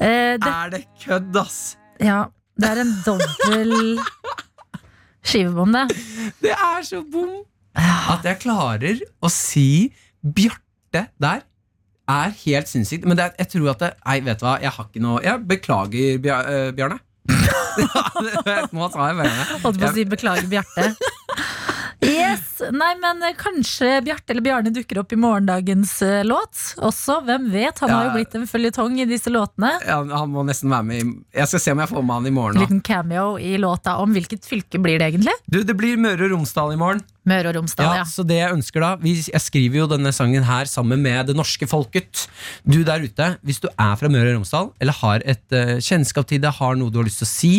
D: eh, det,
C: Er det kødd, ass?
D: Ja, det er en dobbel skivebom, det.
C: Det er så bom at jeg klarer å si Bjarte der. er helt sinnssykt. Men det er, jeg tror at det, Nei, vet du hva, jeg har ikke noe Jeg beklager, eh, Bjarne. Nå sa jeg Bjarne.
D: Holdt på å si beklager, Bjarte. Yes, nei, men Kanskje Bjarte eller Bjarne dukker opp i morgendagens eh, låt også. Hvem vet? Han har jo blitt en føljetong i disse låtene.
C: Ja, han må nesten være med i Jeg skal se om jeg får med han i morgen.
D: Liten cameo i låta om hvilket fylke blir det egentlig?
C: Du, Det blir Møre og Romsdal i morgen.
D: Møre og Romsdal,
C: Ja,
D: ja.
C: Så det jeg ønsker da vi, Jeg skriver jo denne sangen her sammen med det norske folket. Du der ute, hvis du er fra Møre og Romsdal, eller har et uh, kjennskap til det, har noe du har lyst til å si,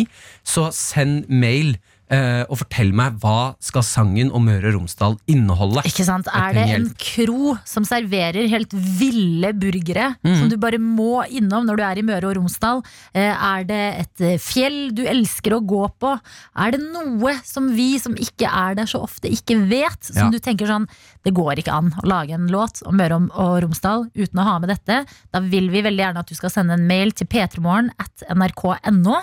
C: så send mail. Eh, og fortell meg hva skal sangen om Møre og Romsdal inneholde.
D: Ikke sant? Er det en kro som serverer helt ville burgere
C: mm.
D: som du bare må innom når du er i Møre og Romsdal? Eh, Er det et eh, fjell du elsker å gå på? Er det noe som vi som ikke er der så ofte, ikke vet? Som
C: Ja.
D: du tenker sånn Det går ikke an å lage en låt om Møre og Romsdal uten å ha med dette. Da vil vi veldig gjerne at du skal sende en mail til p3morgen at nrk.no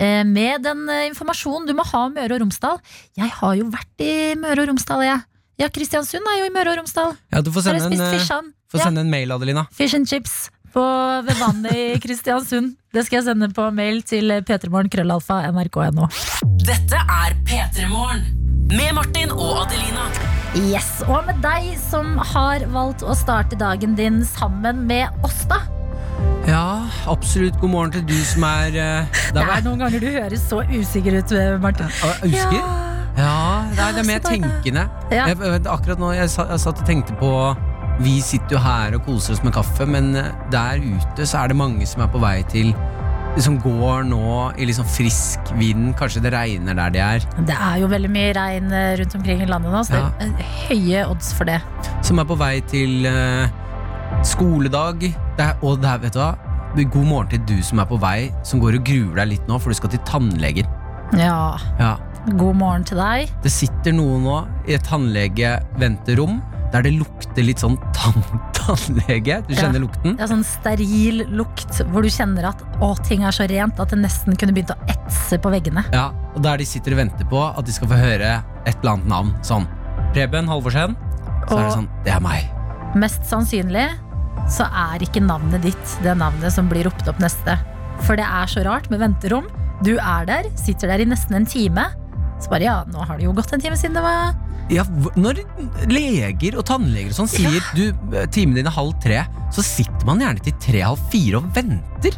D: eh, med den eh, informasjonen du må ha om Møre og Romsdal. Jeg har jo vært i Møre og Romsdal, jeg. Ja, Kristiansund er jo i Møre og Romsdal.
C: Ja, du får sende en, eh,
D: fishan? Ja,
C: en mail, Adelina.
D: fish and chips på, ved vannet i Kristiansund. Det skal jeg sende på mail til p3morgen krøllalfa nrk.no.
B: Dette er P3 Morgen. Med Martin og Adelina.
D: Yes, og med deg som har valgt å starte dagen din sammen med oss, da.
C: Ja, absolutt. God morgen til du som er uh,
D: Det er noen ganger du høres så usikker ut, Martin.
C: Usikker? Ja, nei, det er mer
D: så deilig.
C: tenkende.
D: Ja.
C: Jeg, akkurat nå jeg, jeg satt og tenkte på Vi sitter jo her og koser oss med kaffe, men eh, der ute så er det mange som er på vei til Som går nå i liksom frisk vind. Kanskje det regner der de er.
D: Det er jo veldig mye regn eh, rundt omkring i landet nå, så
C: Ja.
D: det er høye odds for det.
C: Som er på vei til uh, skoledag. Det er, og det er, vet du hva? God morgen til du som er på vei, som går og gruer deg litt nå, for du skal til tannlegen.
D: Ja,
C: Ja,
D: god morgen til deg.
C: Det sitter noen nå i et tannlegeventerom der det lukter litt sånn tann tannlege. Du
D: Ja.
C: kjenner lukten?
D: Det er sånn steril lukt hvor du kjenner at å, ting er så rent at det nesten kunne begynt å etse på veggene.
C: Ja, og der de sitter og venter på at de skal få høre et eller annet navn. Sånn Preben Halvorsen. Så er det sånn Det er meg.
D: Mest sannsynlig så er ikke navnet ditt det navnet som blir ropt opp neste. For det er så rart med venterom. Du er der, sitter der i nesten en time. Så bare ja, nå har det jo gått en time siden det var
C: Ja, når leger og tannleger og sånn sier du, eh, timen din er halv tre, så sitter man gjerne til tre-halv fire og venter.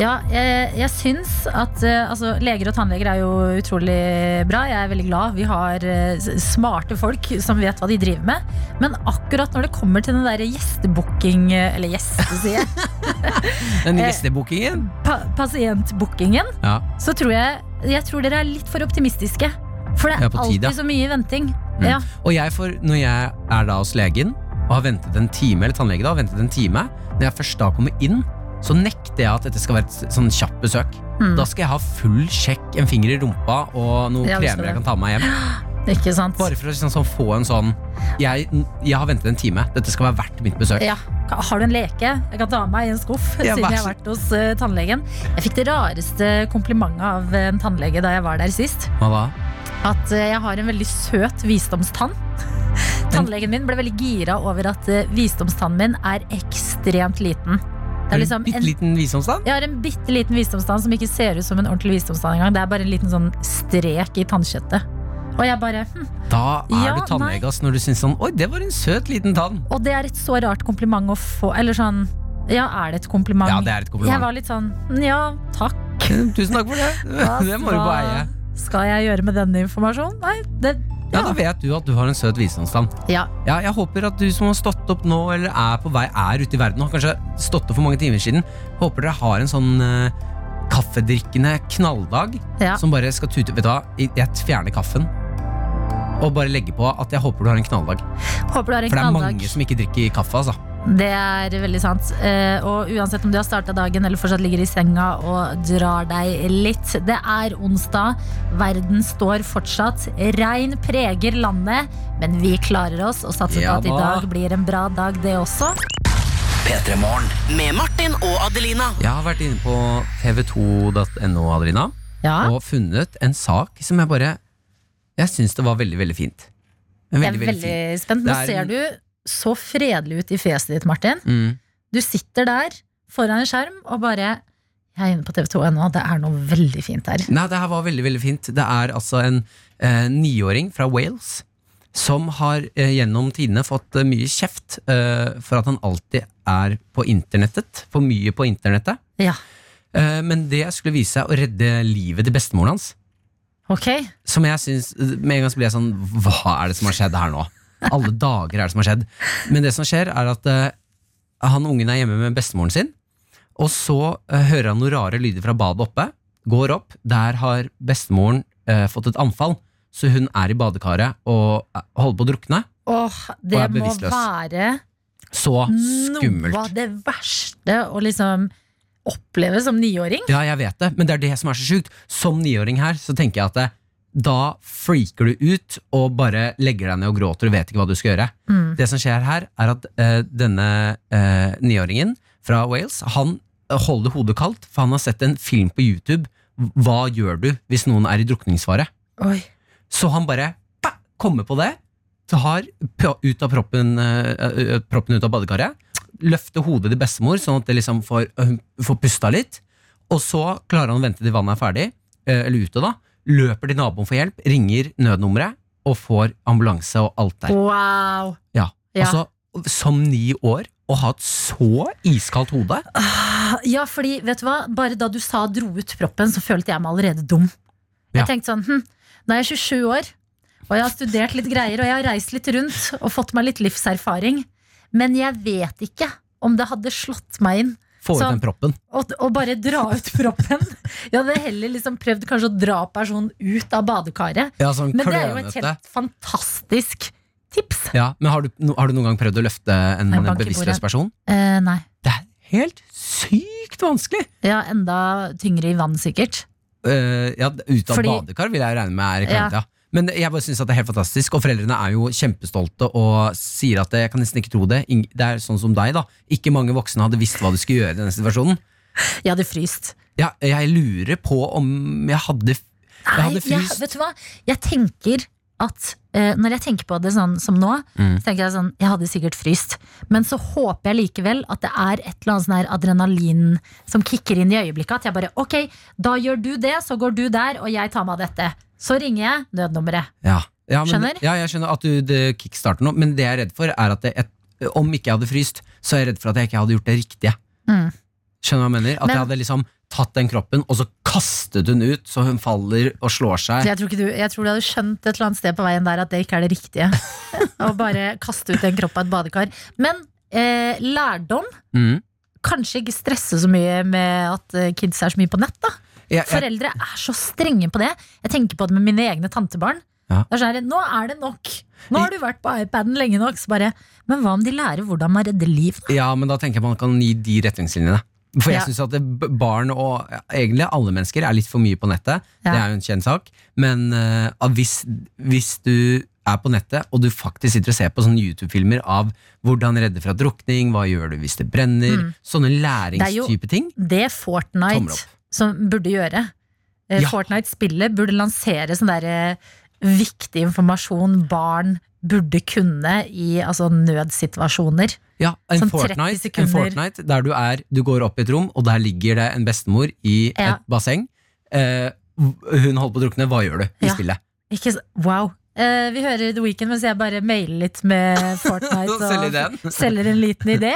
D: Ja, jeg, jeg syns at eh, altså, leger og tannleger er jo utrolig bra. Jeg er veldig glad. Vi har eh, smarte folk som vet hva de driver med. Men akkurat når det kommer til den der gjestebooking Eller gjeste, sier jeg.
C: Den gjestebookingen.
D: Pa pasientbookingen.
C: Ja.
D: Så tror jeg Jeg tror dere er litt for optimistiske. For det er,
C: er
D: alltid tid, så mye venting.
C: Mm.
D: Ja.
C: Og jeg får, når jeg er da hos legen og har ventet en time, eller tannlege da, har ventet en time, når jeg først da kommer inn, så nekter jeg at dette skal være et sånn kjapt besøk.
D: Mm.
C: Da skal jeg ha full sjekk, en finger i rumpa og noen
D: Ja,
C: kremer jeg kan ta med meg hjem.
D: Ikke sant?
C: Bare for å liksom, sånn, få en sånn jeg, jeg har ventet en time, dette skal være verdt mitt besøk.
D: Ja. Har du en leke? Jeg kan ta med meg i en skuff.
C: Ja,
D: siden jeg har vært hos uh, tannlegen. Jeg fikk det rareste komplimentet av en tannlege da jeg var der sist.
C: Hva da?
D: At eh, jeg har en veldig søt visdomstann. Tannlegen min ble veldig gira over at eh, visdomstannen min er ekstremt liten. Det er
C: En
D: liksom
C: bitte
D: en,
C: liten visdomstann?
D: jeg har en bitte liten visdomstann som ikke ser ut som en ordentlig visdomstann engang. Det er bare en liten sånn strek i tannkjøttet. Og jeg bare hm.
C: Da er
D: Ja,
C: du tannlege ass, når du syns sånn Oi, det var en søt liten tann.
D: Og det er et så rart kompliment å få. Eller sånn Ja, er det et kompliment?
C: Ja, det er et kompliment.
D: Jeg var litt sånn Ja, takk.
C: Tusen takk for det. Det må du bare eie.
D: Skal jeg gjøre med denne informasjonen? Nei, det
C: Ja, Da vet du at du har en søt visdomstann.
D: Ja.
C: Ja, jeg håper at du som har stått opp nå, eller er på vei, er ute i verden og har kanskje stått opp for mange timer siden, håper dere har en sånn uh, kaffedrikkende knalldag
D: ja.
C: som bare skal tute Vet du hva, jeg fjerner kaffen. Og bare legge på at jeg håper du har en knalldag.
D: Håper du har en
C: For det er
D: knalldag.
C: mange som ikke drikker kaffe, altså.
D: Det er veldig sant. Eh, og uansett om du har starta dagen eller fortsatt ligger i senga og drar deg litt. Det er onsdag. Verden står fortsatt. Regn preger landet, men vi klarer oss og satser
C: Ja
D: på at i dag blir en bra dag, det også.
A: P3
B: Med Martin og Adelina.
C: Jeg har vært inne på tv2.no, Adelina,
D: Ja,
C: og funnet en sak som jeg bare Jeg syns det var veldig, veldig fint. Veldig,
D: jeg er
C: veldig, veldig
D: spent. Nå
C: er
D: ser du så fredelig ut i fjeset ditt, Martin.
C: Mm.
D: Du sitter der foran en skjerm og bare Jeg er inne på TV2 nå, det er noe veldig fint her.
C: Nei, det her var veldig, veldig fint. Det er altså en eh, niåring fra Wales som har eh, gjennom tidene fått eh, mye kjeft eh, for at han alltid er på internettet. For mye på internettet.
D: Ja,
C: Eh, men det skulle vise seg å redde livet til bestemoren hans.
D: ok.
C: Som jeg synes, Med en gang så blir jeg sånn Hva er det som har skjedd her nå? Alle dager er det som har skjedd. Men det som skjer, er at eh, han ungen er hjemme med bestemoren sin. Og så eh, hører han noen rare lyder fra badet oppe. Går opp. Der har bestemoren eh, fått et anfall. Så hun er i badekaret og eh, holder på å drukne.
D: Åh, det
C: Og er
D: må
C: bevisstløs.
D: være
C: Så
D: noe
C: skummelt.
D: av det verste å liksom oppleve som niåring.
C: Ja, jeg vet det, men det er det som er så sjukt. Som niåring her, så tenker jeg at det, da freaker du ut og bare legger deg ned og gråter og vet ikke hva du skal gjøre.
D: Mm.
C: Det som skjer her, er at uh, denne uh, niåringen fra Wales, han holder hodet kaldt, for han har sett en film på YouTube. Hva gjør du hvis noen er i drukningsfare?
D: Oi.
C: Så han bare pa, kommer på det, tar ut av proppen, eh, proppen ut av badekaret, løfter hodet til bestemor, sånn at det liksom får, får pusta litt, og så klarer han å vente til vannet er ferdig, eller ute da, løper til naboen for hjelp, ringer nødnummeret, og får ambulanse og alt der.
D: Wow.
C: Ja. Altså, som ni år, å ha et så iskaldt hode.
D: Ja, fordi, vet du hva? Bare da du sa dro ut proppen, så følte jeg meg allerede dum. Jeg
C: Ja.
D: tenkte sånn, hm, nå er jeg 27 år, og jeg har studert litt greier, og jeg har reist litt rundt og fått meg litt livserfaring. Men jeg vet ikke om det hadde slått meg inn
C: Få ut
D: Sånn.
C: den proppen.
D: Og, og, bare dra ut proppen. Jeg hadde heller liksom prøvd kanskje å dra personen ut av badekaret.
C: Ja, sånn
D: Men det er jo et helt fantastisk tips.
C: Ja, men har du, har du noen gang prøvd å løfte en bevisstløs person?
D: Eh, nei.
C: Det er helt sykt vanskelig!
D: Ja, enda tyngre i vann, sikkert.
C: Uh, ja, ut av
D: Fordi-
C: badekar vil jeg regne med er
D: i
C: kleint, ja. Men jeg bare synes at det er helt fantastisk, og foreldrene er jo kjempestolte og sier at jeg kan nesten ikke tro det. Det er sånn som deg, da. Ikke mange voksne hadde visst hva du skulle gjøre i denne situasjonen.
D: Jeg hadde fryst.
C: Ja, jeg lurer på om jeg hadde Jeg hadde
D: Nei, jeg,
C: fryst.
D: vet du hva? Jeg tenker at uh, Når jeg tenker på det sånn som nå,
C: Mm.
D: så tenker jeg sånn Jeg hadde sikkert fryst. Men så håper jeg likevel at det er et eller annet sånn her adrenalin som kicker inn i øyeblikket. At jeg bare ok, da gjør du det, så går du der, og jeg tar meg av dette. Så ringer jeg nødnummeret.
C: Ja. Ja, men,
D: Skjønner?
C: Ja, jeg skjønner at du kickstarter nå, men det jeg er redd for, er at det, et, om ikke jeg hadde fryst, så er jeg redd for at jeg ikke hadde gjort det riktige.
D: Mm.
C: Skjønner du hva jeg mener? At
D: Men-
C: jeg hadde liksom tatt den kroppen, og så kastet hun ut, så hun faller og slår seg.
D: jeg tror, du, jeg tror du hadde skjønt et eller annet sted på veien der at det ikke er det riktige. Å bare kaste ut en kropp av et badekar. Men eh, lærdom
C: Mm.
D: Kanskje ikke stresse så mye med at eh, kids er så mye på nett. da
C: Jeg, jeg,
D: Foreldre er så strenge på det. Jeg tenker på det med mine egne tantebarn.
C: Ja.
D: Er sånn Nå er det nok! Nå har du vært på iPaden lenge nok. Bare, men hva om de lærer hvordan man redder liv?
C: ja, men da tenker jeg man kan gi de retningslinjene. For jeg
D: Ja.
C: synes at det, barn og egentlig alle mennesker er litt for mye på nettet.
D: Ja.
C: Det er jo en kjent sak. Men uh, hvis, hvis du er på nettet, og du faktisk sitter og ser på sånne YouTube-filmer av hvordan redde fra drukning, hva gjør du hvis det brenner, sånne
D: Mm. Det er jo-
C: læringstype ting.
D: Det Fortnite. Som burde gjøre. Eh,
C: Ja.
D: Fortnite-spillet burde lansere sånn der eh, viktig informasjon barn burde kunne i altså, nødsituasjoner.
C: Ja, en
D: Sånn
C: Fortnite, en. Fortnite der du er Du går opp i et rom, og der ligger det en bestemor i
D: Ja.
C: et basseng. Eh, hun holder på å drukne. Hva gjør du i
D: Ja.
C: spillet?
D: Ikke, wow. Eh, vi hører The Weeknd mens jeg bare mailer litt med Fortnite. og
C: Selger
D: selger en liten idé.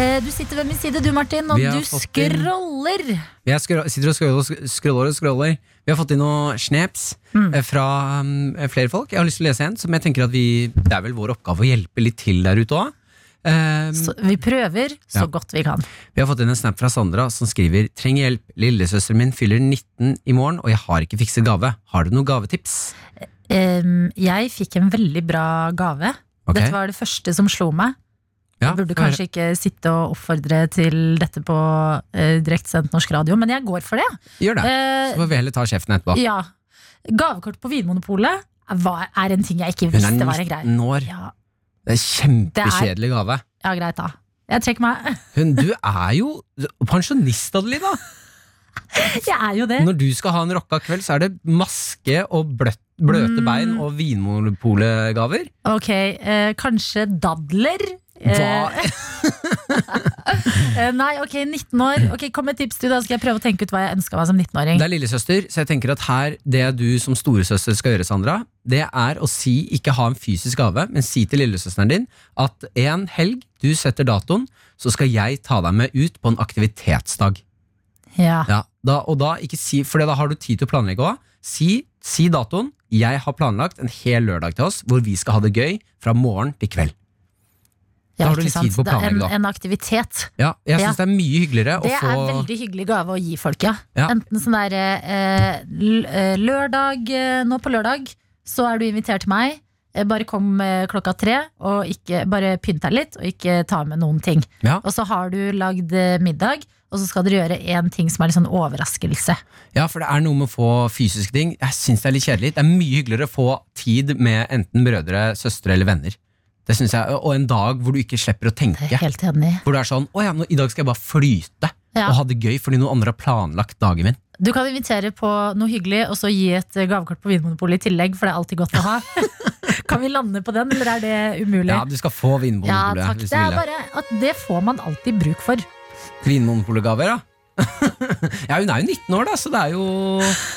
D: Du sitter ved min side, du Martin, og du
C: inn-
D: scroller.
C: Jeg skro- sitter og scroller scroller og scroller. Vi har fått inn noen snaps
D: Mm.
C: eh, fra um, flere folk. Jeg har lyst til å lese en som jeg tenker at vi Det er vel vår oppgave å hjelpe litt til der ute òg.
D: Så vi prøver så
C: Ja.
D: godt vi kan.
C: Vi har fått inn en snap fra Sandra som skriver Trenger hjelp. Lillesøsteren min fyller 19 i morgen, og jeg har ikke fikset gave. Har du noen gavetips?
D: Um, jeg fikk en veldig bra gave.
C: Okay.
D: Dette var det første som slo meg.
C: Ja,
D: burde kanskje ikke sitte og oppfordre til dette på eh, direktesendt norsk radio, men jeg går for det.
C: Gjør det.
D: Eh,
C: Så får vi heller ta kjeften etterpå.
D: ja. Gavekort på Vinmonopolet var- er en ting jeg ikke
C: Hun
D: visste
C: er
D: var en greie.
C: 19 år.
D: Ja,
C: Det er kjempekjedelig gave.
D: ja, greit da. Jeg trekker meg.
C: Hun, du er jo pensjonist, Adelina!
D: Jeg er jo det.
C: Når du skal ha en rocka kveld, så er det maske og bløtt, bløte
D: Mm.
C: bein og Vinmonopolet-gaver.
D: Ok, eh, kanskje dadler?
C: Hva?
D: Eh, nei, ok, 19 år. Ok, Kom med tips, du, da skal jeg prøve å tenke ut hva jeg ønska meg som 19-åring.
C: Det er lillesøster, så jeg tenker at her det du som storesøster skal gjøre, Sandra, det er å si, ikke ha en fysisk gave, men si til lillesøsteren din at en helg du setter datoen, så skal jeg ta deg med ut på en aktivitetsdag.
D: Ja.
C: Ja, da, og da ikke si, for da har du tid til å planlegge òg. Si, si datoen. Jeg har planlagt en hel lørdag til oss hvor vi skal ha det gøy fra morgen til kveld. Da har du litt tid på
D: Det er
C: planlegge,
D: en,
C: da.
D: en aktivitet.
C: Ja, jeg
D: Ja.
C: det er mye hyggeligere
D: Det
C: å få
D: er veldig hyggelig gave å gi folk, ja.
C: Ja.
D: Enten sånn der eh, eh, lørdag eh, Nå på lørdag så er du invitert til meg. Eh, Bare kom klokka tre, og ikke, bare pynt deg litt, og ikke ta med noen ting.
C: Ja.
D: Og så har du lagd middag, og så skal dere gjøre én ting som er litt sånn overraskelse.
C: Ja, for det er noe med å få fysiske ting. Jeg syns det er litt kjedelig. Det er mye hyggeligere å få tid med enten brødre, søstre eller venner. Det synes jeg, Og en dag hvor du ikke slipper å tenke.
D: helt enig.
C: Hvor du er sånn Å ja, nå, i dag skal jeg bare flyte
D: Ja.
C: og ha det gøy fordi noen andre har planlagt dagen min.
D: Du kan invitere på noe hyggelig, og så gi et gavekort på Vinmonopolet i tillegg, for det er alltid godt å ha. kan vi lande på den, eller er det umulig?
C: Ja, du skal få
D: Ja, takk. Det er bare at det får man alltid bruk for.
C: Vinmonopolet-gaver, ja. ja, hun er jo 19 år, da, så det er jo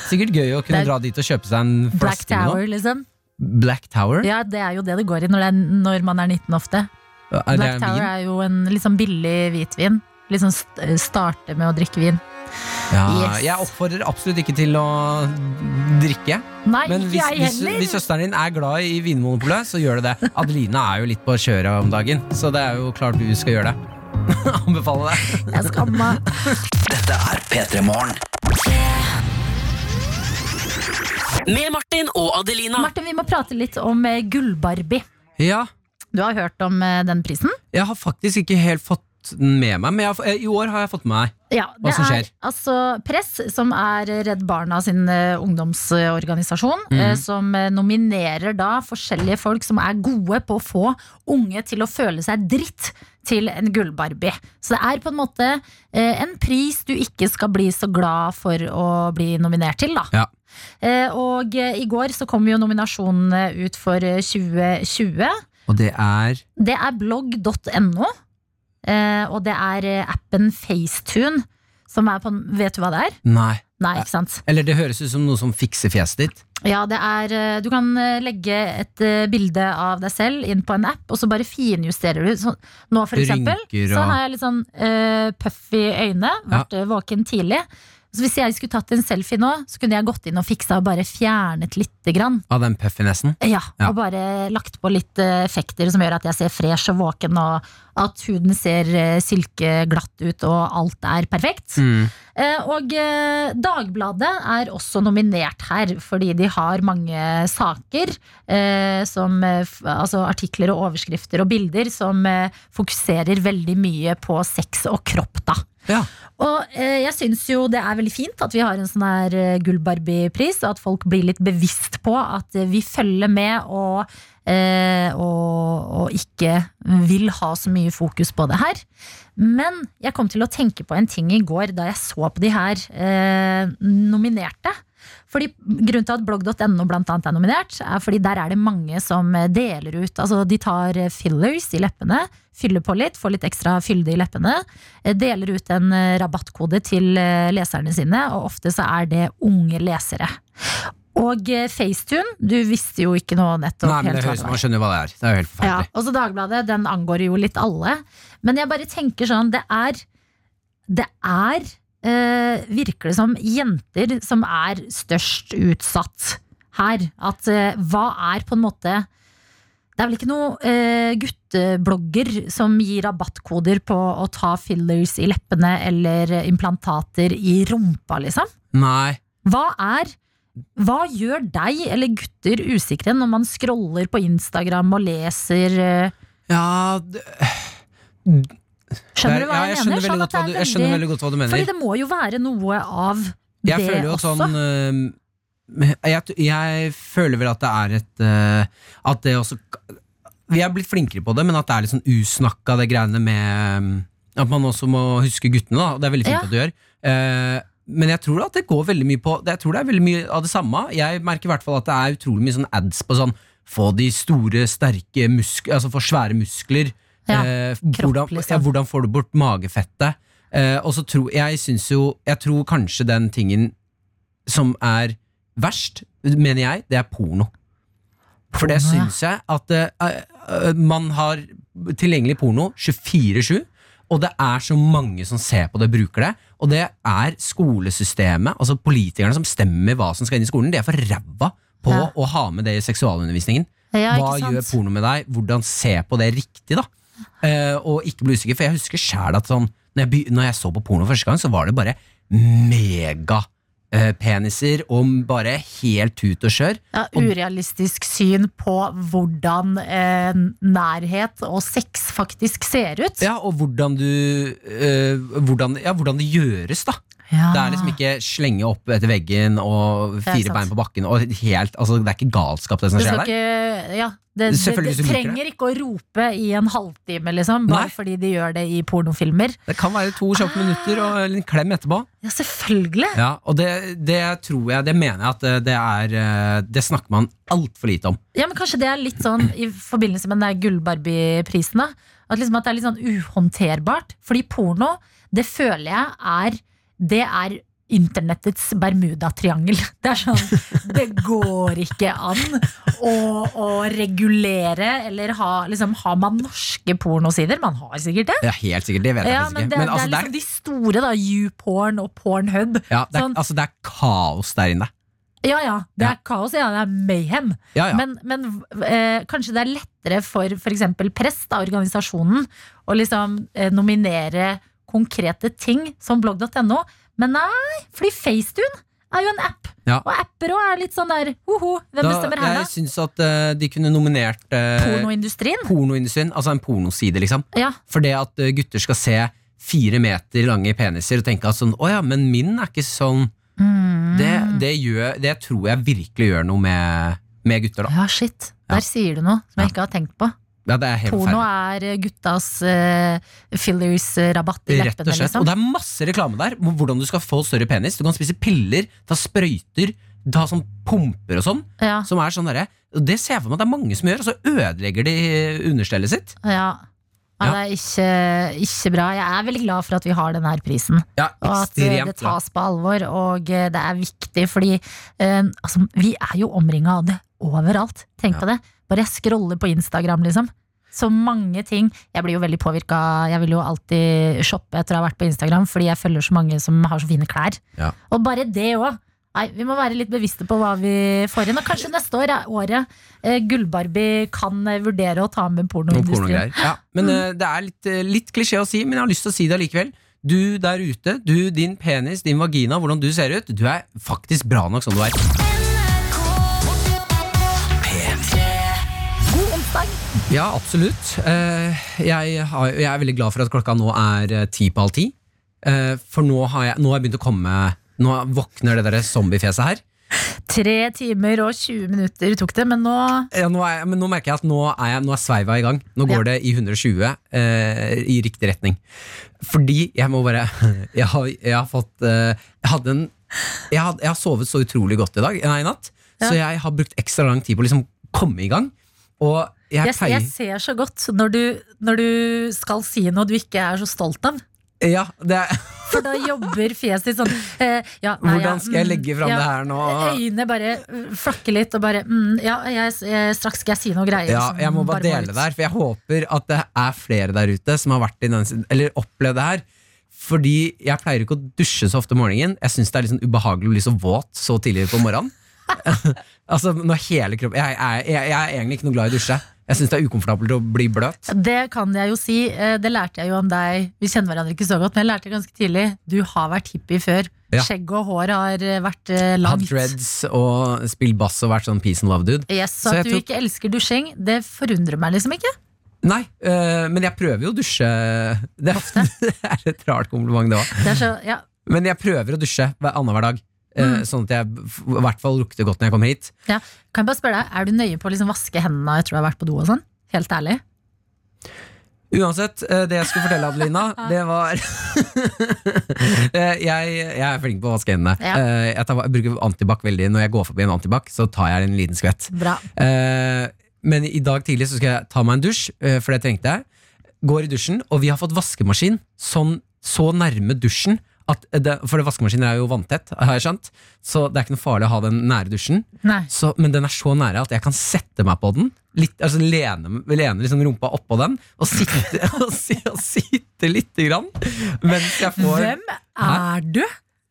C: sikkert gøy å kunne dra dit og kjøpe seg en flaske Black.
D: Tower, liksom.
C: Black Tower?
D: Ja, det er jo det det går i når, det er, når man er 19 ofte.
C: Er
D: Black Tower
C: vin?
D: er jo en litt sånn billig hvitvin. Sånn starte med å drikke vin.
C: Ja,
D: Yes.
C: Jeg oppfordrer absolutt ikke til å drikke.
D: Nei,
C: Men hvis,
D: jeg
C: hvis, hvis søsteren din er glad i Vinmonopolet, så gjør det det. Adelina er jo litt på kjøret om dagen, så det er jo klart du skal gjøre det. Anbefaler det.
D: Jeg skamma.
A: Dette er P3 Morgen.
B: Med Martin og Adelina.
D: Martin, vi må prate litt om eh, Gullbarbie.
C: Ja,
D: Du har hørt om eh, den prisen?
C: jeg har faktisk ikke helt fått den med meg, men jeg har, f- eh, i år har jeg fått med meg.
D: Ja,
C: Hva
D: det
C: som
D: er altså Press, som er Redd Barna sin eh, ungdomsorganisasjon,
C: Mhm.
D: eh, som eh, nominerer da forskjellige folk som er gode på å få unge til å føle seg dritt til en gullbarbie. Så det er på en måte eh, en pris du ikke skal bli så glad for å bli nominert til, da.
C: Ja.
D: Eh, og eh, i går så kom jo nominasjonene ut for eh, 2020.
C: Og det er
D: Det er blogg.no, eh, og det er eh, appen Facetune. Som er på, vet du hva det er?
C: Nei.
D: Nei, ikke sant?
C: Eller det høres ut som noe som fikser fjeset ditt.
D: Ja, det er eh, Du kan eh, legge et eh, bilde av deg selv inn på en app, og så bare finjusterer du. Så, nå, for eksempel,
C: Rynker
D: så har jeg litt sånn uh, puffy øyne, vært ja. våken tidlig. Så hvis jeg skulle tatt en selfie nå, så kunne jeg gått inn og fiksa og bare fjernet lite grann.
C: Av den puffinessen.
D: Ja,
C: Ja.
D: og bare lagt på litt eh, effekter som gjør at jeg ser fresh og våken, og at huden ser eh, silkeglatt ut, og alt er perfekt.
C: Mm.
D: Eh, Og Dagbladet er også nominert her, fordi de har mange saker, som, altså artikler og overskrifter og bilder, som fokuserer veldig mye på sex og kropp, da.
C: Ja.
D: Og eh, jeg syns jo det er veldig fint at vi har en sånn her eh, og at folk blir litt bevisst på at eh, vi følger med og, og, og ikke vil ha så mye fokus på det her. Men jeg kom til å tenke på en ting i går da jeg så på de her eh, nominerte. Fordi Grunnen til at blogg.no blant annet er nominert, er fordi der er det mange som eh, deler ut Altså de tar eh, fillers i leppene, fyller på litt, får litt ekstra fylde i leppene. eh, Deler ut en eh, rabattkode til eh, leserne sine, og ofte så er det unge lesere. Og eh, Facetune, du visste jo ikke noe nettopp
C: Nei, men det høres man skjønner hva det er. Det er jo helt
D: Ja,
C: Og
D: også Dagbladet, den angår jo litt alle. Men jeg bare tenker sånn, det er Det er eh, Virker det som jenter som er størst utsatt her. At eh, hva er på en måte det er vel ikke noen eh, gutteblogger som gir rabattkoder på å ta fillers i leppene eller implantater i rumpa, liksom?
C: Nei.
D: Hva er Hva gjør deg eller gutter usikre når man scroller på Instagram og leser eh,
C: Ja, det,
D: Skjønner du hva
C: ja,
D: jeg,
C: jeg
D: mener?
C: veldig
D: Sånn
C: du, jeg skjønner
D: veldig-
C: godt hva du mener.
D: Fordi det må jo være noe av
C: Jeg
D: det
C: føler jo
D: også.
C: sånn øh, jeg, jeg føler vel at det er et øh, At det også Vi er blitt flinkere på det, men at det er litt sånn usnakka, det greiene med øh, At man også må huske guttene, da. Det er veldig fint
D: Ja.
C: at du gjør. Eh, men jeg tror at det går veldig mye på Jeg tror det er veldig mye av det samme. Jeg merker i hvert fall at det er utrolig mye sånn ads på sånn få de store, sterke muskler Altså få svære muskler.
D: Ja,
C: eh, hvordan,
D: liksom.
C: ja, hvordan får du bort magefettet? Eh, og så tror jeg syns jo Jeg tror kanskje den tingen som er verst, mener jeg, det er porno. For det syns jeg at eh, man har tilgjengelig porno 24-7. Og det er så mange som ser på det og bruker det. Og det er skolesystemet, altså politikerne som stemmer hva som skal inn i skolen. De er for ræva på
D: Ja.
C: å ha med det i seksualundervisningen.
D: Ja,
C: Hva
D: sant?
C: gjør porno med deg? Hvordan se på det riktig, da? Uh, og ikke bli usikker, for jeg husker sjæl at sånn når jeg, når jeg så på porno første gang, så var det bare mega peniser om bare helt tut og kjør.
D: Ja, urealistisk syn på hvordan eh, nærhet og sex faktisk ser ut.
C: Ja, og hvordan du eh, hvordan, ja, hvordan det gjøres, da.
D: Ja.
C: Det er liksom ikke slenge opp etter veggen og fire bein på bakken. Og helt, altså, det er ikke galskap, det som skjer der.
D: ikke, ja, det, det, det,
C: det
D: trenger ikke å rope i en halvtime, liksom, bare
C: Nei.
D: fordi de gjør det i pornofilmer.
C: Det kan være to kjappe minutter og en klem etterpå.
D: Ja, selvfølgelig!
C: Ja, og det, det tror jeg, det mener jeg at eh, det er eh, Det snakker man altfor lite om.
D: Ja, men Kanskje det er litt sånn i forbindelse med den Gull-Barbie-prisen. da. At, liksom at det er litt sånn uhåndterbart. Fordi porno, det føler jeg er Det er internettets Bermudatriangel. Det er sånn Det går ikke an å, å regulere eller ha liksom, Har man norske pornosider? Man har sikkert det.
C: Ja, helt sikkert, det vet jeg
D: Ja, men
C: ikke.
D: det,
C: Men
D: det
C: altså, det er,
D: liksom de store, da. YouPorn og Pornhub.
C: ja, det er,
D: sånn-
C: altså, det er kaos der inne.
D: Ja ja, det
C: Ja.
D: er kaos. Ja, det er mayhem.
C: Ja, ja.
D: Men, men eh, kanskje det er lettere for f.eks. press, da, organisasjonen, å liksom eh, nominere konkrete ting som blogg.no. Men nei, fordi Facetune er jo en app.
C: Ja.
D: Og apper òg er litt sånn der hoho, hvem
C: Da,
D: bestemmer her, da?
C: jeg syns at uh, de kunne nominert uh,
D: Pornoindustrien?
C: pornoindustrien, altså en pornoside, liksom.
D: Ja.
C: For det at uh, gutter skal se fire meter lange peniser og tenke at sånn, å ja, men min er ikke sånn.
D: Mm.
C: Det, det, gjør, det tror jeg virkelig gjør noe med, med gutter, da.
D: Ja, shit. Der
C: Ja.
D: sier du noe som jeg ikke har tenkt på.
C: Ja, det er
D: Porno
C: ferdig.
D: er guttas uh, fillers-rabatt i
C: Rett og slett.
D: liksom.
C: Og det er masse reklame der om hvordan du skal få større penis. Du kan spise piller, ta sprøyter, ta sånn pumper og sånn.
D: Ja,
C: Som er sånn derre og Det ser jeg for meg at det er mange som gjør, og så ødelegger de understellet sitt.
D: ja. Ja, det er ikke, ikke bra. Jeg er veldig glad for at vi har denne prisen.
C: Ja,
D: Og at eh, det tas på alvor, og eh, det er viktig, fordi eh, altså, vi er jo omringa av det overalt. Tenk på det. Bare jeg scroller på Instagram, liksom. Så mange ting. Jeg blir jo veldig påvirka. Jeg vil jo alltid shoppe etter å ha vært på Instagram, fordi jeg følger så mange som har så fine klær.
C: Ja.
D: Og bare det òg. Nei, Vi må være litt bevisste på hva vi får inn. Og kanskje neste år er året eh, Gullbarbie kan vurdere å ta med pornoindustrien.
C: Porno Ja, men mm. det er litt, eh, litt klisjé å si, men jeg har lyst til å si det allikevel. Du der ute, du, din penis, din vagina, hvordan du ser ut, du er faktisk bra nok som du er. Ja, absolutt. Eh, jeg, er veldig glad for at klokka nå er eh, ti på halv ti. Eh, for nå har, jeg, nå har jeg begynt å komme Nå våkner det der zombiefjeset her.
D: Tre timer og 20 minutter tok det, men nå
C: Ja, nå er, jeg- men nå merker jeg at nå er, jeg, nå er sveiva i gang. Nå går det i 120 eh, i riktig retning. Fordi jeg må bare Jeg har, jeg har fått eh, Jeg hadde en jeg har, jeg har sovet så utrolig godt i dag Nei, i natt.
D: Ja.
C: Så jeg har brukt ekstra lang tid på å liksom komme i gang. Og jeg
D: jeg, jeg ser så godt når du, når du skal si noe du ikke er så stolt av.
C: Ja, det
D: For da jobber fjeset ditt sånn eh, ja, nei,
C: Hvordan skal jeg
D: mm,
C: legge fram
D: ja.
C: det her nå?
D: Øynene bare uh, flakker litt, og bare mm, Ja, jeg, jeg, straks skal jeg si noe greier.
C: Ja, jeg må bare
D: bare
C: dele det her, for jeg håper at det er flere der ute som har vært i den, eller opplevd det her. Fordi jeg pleier ikke å dusje så ofte om morgenen. Jeg syns det er litt sånn ubehagelig å bli så våt så tidlig på morgenen. altså når hele kroppen jeg, jeg, jeg, jeg er egentlig ikke noe glad i å dusje. Jeg syns det er ukomfortabelt å bli bløt.
D: Det kan jeg jo si. eh, Det lærte jeg jo om deg. Vi kjenner hverandre ikke så godt, men jeg lærte det ganske tidlig. Du har vært hippie før.
C: Ja.
D: Skjegg og hår har eh, vært langt.
C: Hatt dreads og spilt bass og vært sånn peace and love-dude.
D: Yes, så
C: Så
D: at du
C: tok-
D: ikke elsker dusjing, det forundrer meg liksom ikke.
C: Nei, øh, men jeg prøver jo å dusje. Det, det er et rart kompliment, det òg.
D: Ja,
C: Men jeg prøver å dusje hver annenhver dag. Eh, Sånn at jeg i hvert fall lukter godt når jeg kommer hit.
D: ja. Kan jeg bare spørre deg, Er du nøye på å liksom vaske hendene etter du har vært på do? og sånn? Helt ærlig?
C: Uansett, eh, det jeg skulle fortelle Adelina, det var Eh, jeg, jeg er flink på å vaske hendene.
D: Ja.
C: Jeg, tar, jeg bruker antibac veldig. Når jeg går forbi en antibac, så tar jeg en liten skvett.
D: Bra.
C: Men i dag tidlig så skal jeg ta meg en dusj, for det trengte jeg. Går i dusjen, og vi har fått vaskemaskin sånn, så nærme dusjen det, For det vaskemaskinen er jo vanntett, har jeg skjønt. Så det er ikke noe farlig å ha den nære dusjen. Så, men den er så nære at jeg kan sette meg på den. Litt, altså lene, lene liksom rumpa oppå den og sitte, og, og sitte lite grann. Mens jeg får
D: Hvem er du?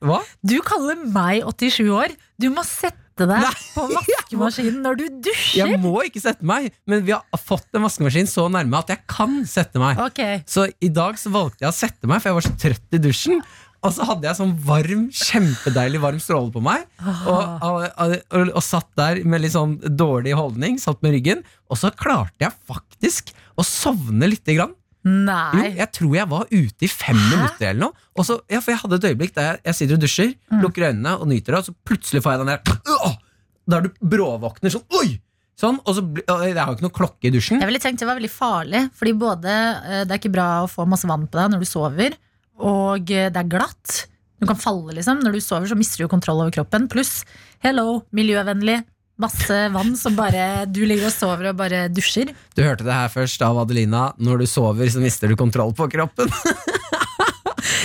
C: Hva?
D: Du kaller meg 87 år. Du må sette deg
C: Nei,
D: på vaskemaskinen når du dusjer.
C: Jeg må ikke sette meg, men vi har fått en vaskemaskin så nærme at jeg kan sette meg.
D: Okay.
C: Så i dag så valgte jeg å sette meg, for jeg var så trøtt i dusjen. Og så hadde jeg sånn varm, kjempedeilig varm stråle på meg. Og, og, og, og satt der med litt sånn dårlig holdning, satt med ryggen. Og så klarte jeg faktisk å sovne lite grann. Jo,
D: Nei.
C: jeg tror jeg var ute i fem minutter eller noe. Og så, ja, for jeg hadde et øyeblikk der jeg, jeg sitter og dusjer, lukker øynene og nyter det, og så plutselig får jeg den der øh, Der du bråvåkner sånn Oi! Sånn, og så Jeg har jo ikke noe klokke i dusjen.
D: Jeg ville tenkt det var veldig farlig, fordi både eh, det er ikke bra å få masse vann på deg når du sover, og det er glatt. Du kan falle, liksom. Når du sover, så mister du kontroll over kroppen. Pluss, hello, miljøvennlig. Masse vann som bare Du ligger og sover og bare dusjer.
C: Du hørte det her først av Adelina. Når du sover, så mister du kontroll på kroppen.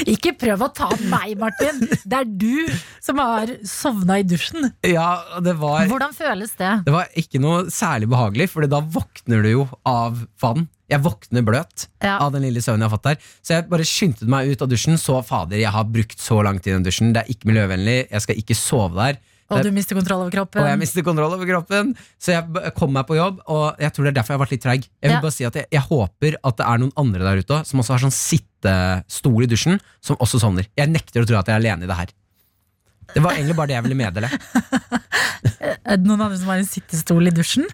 D: Ikke prøv å ta meg, Martin! Det er du som har sovna i dusjen.
C: ja, det var,
D: Hvordan føles det?
C: det var ikke noe særlig behagelig, for da våkner du jo av vann. Jeg våkner bløt
D: Ja.
C: av den lille søvnen jeg har fått der. Så jeg bare skyndte meg ut av dusjen. Så fader, jeg har brukt så lang tid i den dusjen. Det er ikke miljøvennlig. Jeg skal ikke sove der.
D: Og du mister kontroll over kroppen.
C: Og jeg mister kontroll over kroppen. Så jeg kom meg på jobb, og jeg tror det er derfor jeg har vært litt treig. Jeg vil
D: Ja.
C: bare si at jeg, jeg håper at det er noen andre der ute som også har sånn sittestol i dusjen, som også sovner. Jeg nekter å tro at jeg er alene i det her. Det var egentlig bare det jeg ville meddele.
D: Er det noen andre som har en sittestol i dusjen?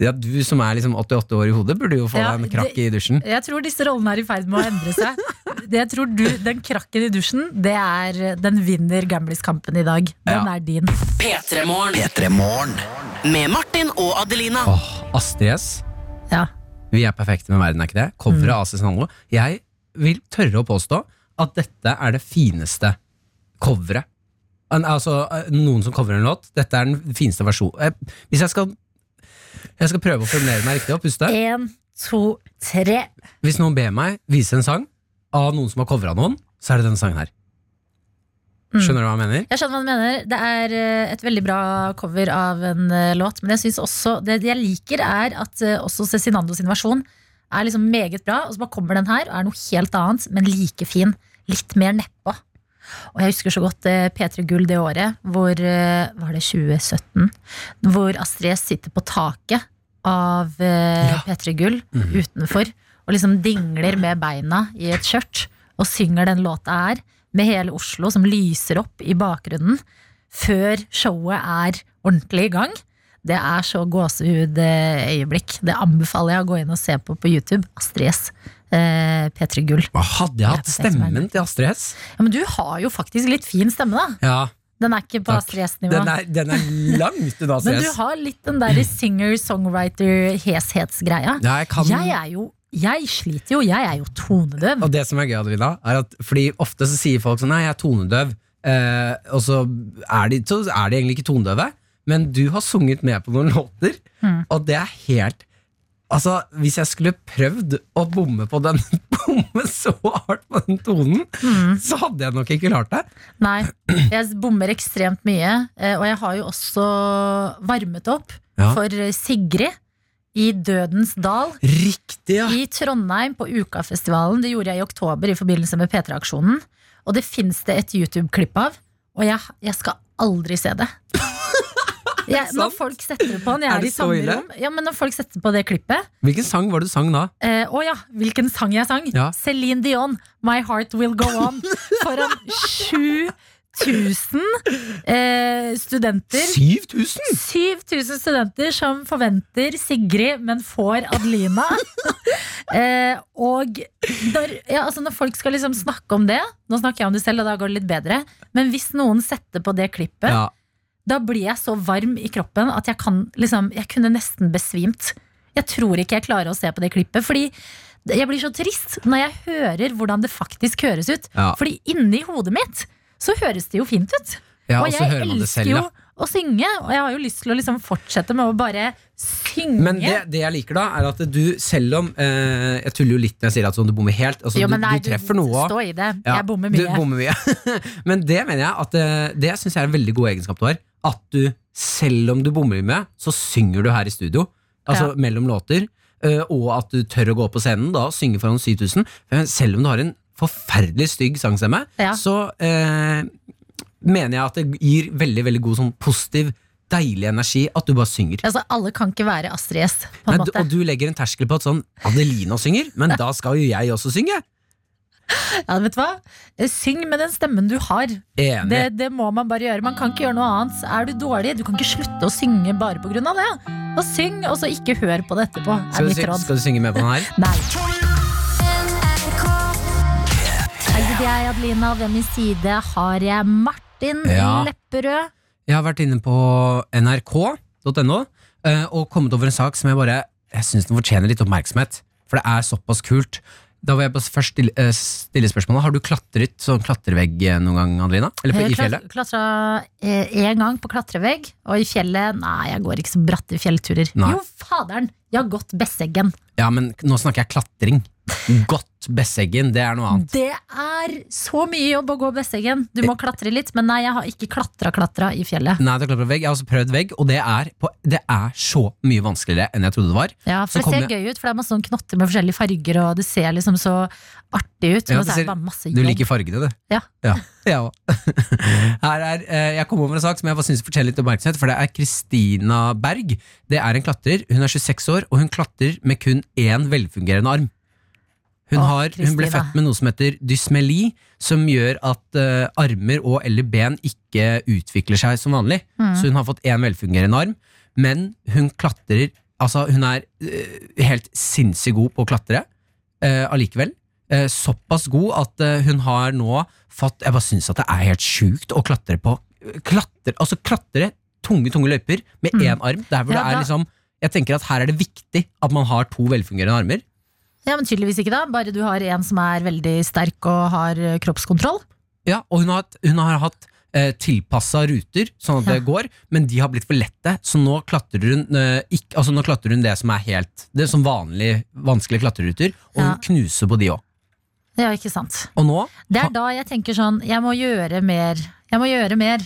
C: Ja, Du som er liksom 88 år i hodet, burde jo få
D: Ja,
C: deg en krakk
D: det-
C: i dusjen.
D: Jeg tror disse rollene er i ferd med å endre seg. Det jeg tror du, Den krakken i dusjen, det er den vinner Gamlis-kampen i dag. Den
C: Ja.
D: er din.
B: P3 Morgen. Med Martin og Adelina.
C: Åh, Astrid S.
D: Ja.
C: Vi er perfekte med verden, er ikke det? Coveret av Cezinando. Jeg vil tørre å påstå at dette er det fineste coveret. Altså, eh, noen som coverer en låt. Dette er den fineste versjonen. Eh, Hvis jeg skal Jeg skal prøve å formulere meg riktig og puste.
D: En, to, tre.
C: Hvis noen ber meg vise en sang av noen som har covra noen, så er det denne sangen her. Skjønner du hva jeg mener?
D: Jeg skjønner hva du mener. Det er eh, et veldig bra cover av en eh, låt. Men jeg synes også det jeg liker, er at eh, også Cezinando sin versjon er liksom meget bra. Og så bare kommer den her og er noe helt annet, men like fin. Litt mer nedpå. Og jeg husker så godt eh, P3 Gull det året, hvor eh, Var det 2017? Hvor Astrid S sitter på taket av eh,
C: Ja.
D: P3 Gull utenfor og liksom dingler med beina i et skjørt og synger den låta her med hele Oslo som lyser opp i bakgrunnen før showet er ordentlig i gang. Det er så gåsehud-øyeblikk. Det anbefaler jeg å gå inn og se på på YouTube. Astrid S. Eh, P3 Gull.
C: Hva hadde jeg hatt stemmen til Astrid S?
D: Ja, men du har jo faktisk litt fin stemme, da.
C: Ja,
D: Den er ikke på
C: Takk.
D: Astrid S-nivå.
C: den er, den er langt unna Astrid
D: Men du
C: S.
D: har litt den der singer-songwriter-heshetsgreia.
C: Ja, jeg kan
D: Jeg er jo Jeg sliter jo, jeg er jo tonedøv.
C: Og det som er gøy, Adelina, er at fordi ofte så sier folk sånn Nei, jeg er tonedøv. Eh, og så er, de, så er de egentlig ikke tonedøve. Men du har sunget med på noen låter,
D: Mm.
C: og det er helt Altså, Hvis jeg skulle prøvd å bomme på den Bomme så hardt på den tonen,
D: Mm.
C: så hadde jeg nok ikke klart det.
D: Nei, jeg bommer ekstremt mye. eh, Og jeg har jo også varmet opp
C: Ja.
D: for Sigrid i Dødens dal.
C: Riktig, ja!
D: I Trondheim på Ukafestivalen. Det gjorde jeg i oktober i forbindelse med P3-aksjonen. Og det fins det et YouTube-klipp av, og jeg, jeg skal aldri se det. Jeg, når folk setter på, den, jeg
C: Er
D: er,
C: det
D: i samme
C: ille?
D: rom Ja, men når folk setter på det klippet
C: Hvilken sang var det du sang da?
D: eh, Å ja, hvilken sang jeg sang?
C: Ja.
D: Celine Dion, 'My Heart Will Go On'. Foran 7000 eh, studenter.
C: 7000!
D: 7000 studenter som forventer Sigrid, men får Adelina. eh, og når, ja, altså når folk skal liksom snakke om det Nå snakker jeg om det selv, og da går det litt bedre. Men hvis noen setter på det klippet,
C: Ja.
D: Da blir jeg så varm i kroppen at jeg kan liksom Jeg kunne nesten besvimt. Jeg tror ikke jeg klarer å se på det klippet. Fordi Jeg blir så trist når jeg hører hvordan det faktisk høres ut.
C: Ja.
D: Fordi inni hodet mitt så høres det jo fint ut.
C: Ja,
D: og
C: og
D: jeg
C: hører man det
D: elsker
C: selv,
D: jo. Å synge, og jeg har jo lyst til å liksom fortsette med å bare synge.
C: Men det, det jeg liker da, er at du, selv om eh, Jeg tuller jo litt når jeg sier at sånn, du bommer helt. Altså,
D: jo, men
C: du,
D: nei,
C: du treffer noe.
D: Stå i det.
C: Ja,
D: jeg bommer
C: Du
D: mye.
C: bommer mye. Men det mener jeg at eh, Det synes jeg er en veldig god egenskap du har. At du, selv om du bommer mye, så synger du her i studio. Altså
D: Ja.
C: mellom låter. eh, Og at du tør å gå på scenen da og synge foran 7000. For Selv om du har en forferdelig stygg sangstemme,
D: Ja.
C: så eh, mener jeg at det gir veldig veldig god sånn positiv, deilig energi at du bare synger.
D: Altså, alle kan ikke være Astrid S,
C: Nei, du, og du legger en terskel på at sånn Adelina synger, men da skal jo jeg også synge.
D: Ja, vet du hva? Eh, Syng med den stemmen du har. Det, det må man bare gjøre. Man kan ikke gjøre noe annet. Er du dårlig, du kan ikke slutte å synge bare av det. Og syng, og så ikke hør på det etterpå. Er
C: skal, du, skal du synge med på den her?
D: Nei. Hei, det er jeg, Adelina, og ved min side har jeg Martin
C: Ja.
D: Lepperød.
C: Jeg har vært inne på nrk.no eh, og kommet over en sak som jeg bare Jeg syns den fortjener litt oppmerksomhet. For det er såpass kult. Da vil jeg bare først stille, eh, stille spørsmålet Har du klatret sånn klatrevegg eh, noen gang, Adelina? Eller på, i fjellet?
D: Klatra én gang på klatrevegg, og i fjellet Nei, jeg går ikke så bratte fjellturer.
C: Nei.
D: Jo, faderen! Jeg har gått Besseggen.
C: Ja, men nå snakker jeg klatring. Godt Besseggen, det er noe annet.
D: Det er så mye jobb å gå Besseggen. Du må klatre litt, men nei, jeg har ikke klatra-klatra i fjellet.
C: Nei, det er vegg. Jeg har også prøvd vegg, og det er, på, det er så mye vanskeligere enn jeg trodde det var.
D: Ja,
C: Så
D: Det ser gøy ut, for det er masse sånn knotter med forskjellige farger, og det ser liksom så artig ut.
C: Ja, det
D: er
C: ser- Du liker fargene, du.
D: Ja.
C: Ja, jeg òg. Her er, eh, jeg kom over en sak som jeg syns fortjener litt oppmerksomhet, for det er Kristina Berg. Det er en klatrer. Hun er 26 år, og hun klatrer med kun én velfungerende arm. Hun, har, hun ble født med noe som heter dysmeli, som gjør at uh, armer og eller ben ikke utvikler seg som vanlig.
D: Mm.
C: Så hun har fått én velfungerende arm, men hun klatrer Altså, hun er uh, helt sinnssykt god på å klatre uh, allikevel. Uh, såpass god at hun har nå fått Jeg bare syns at det er helt sjukt å klatre på klatre, Altså klatre tunge, tunge løyper med
D: Mm.
C: én arm. Der hvor
D: Ja,
C: det er
D: da-
C: liksom Jeg tenker at her er det viktig at man har to velfungerende armer.
D: Ja, men tydeligvis ikke da. Bare du har en som er veldig sterk og har eh, kroppskontroll.
C: Ja, Og hun har, hatt- hun har hatt eh, tilpassa ruter, sånn at det går, men de har blitt for lette. Så nå klatrer hun eh, ikke, altså nå klatrer hun det som er helt Det er som vanlig vanskelige klatreruter, og
D: Ja.
C: hun knuser på de òg.
D: Ja, ikke sant.
C: Og nå
D: Det er da jeg tenker sånn, jeg må gjøre mer. Jeg må gjøre mer.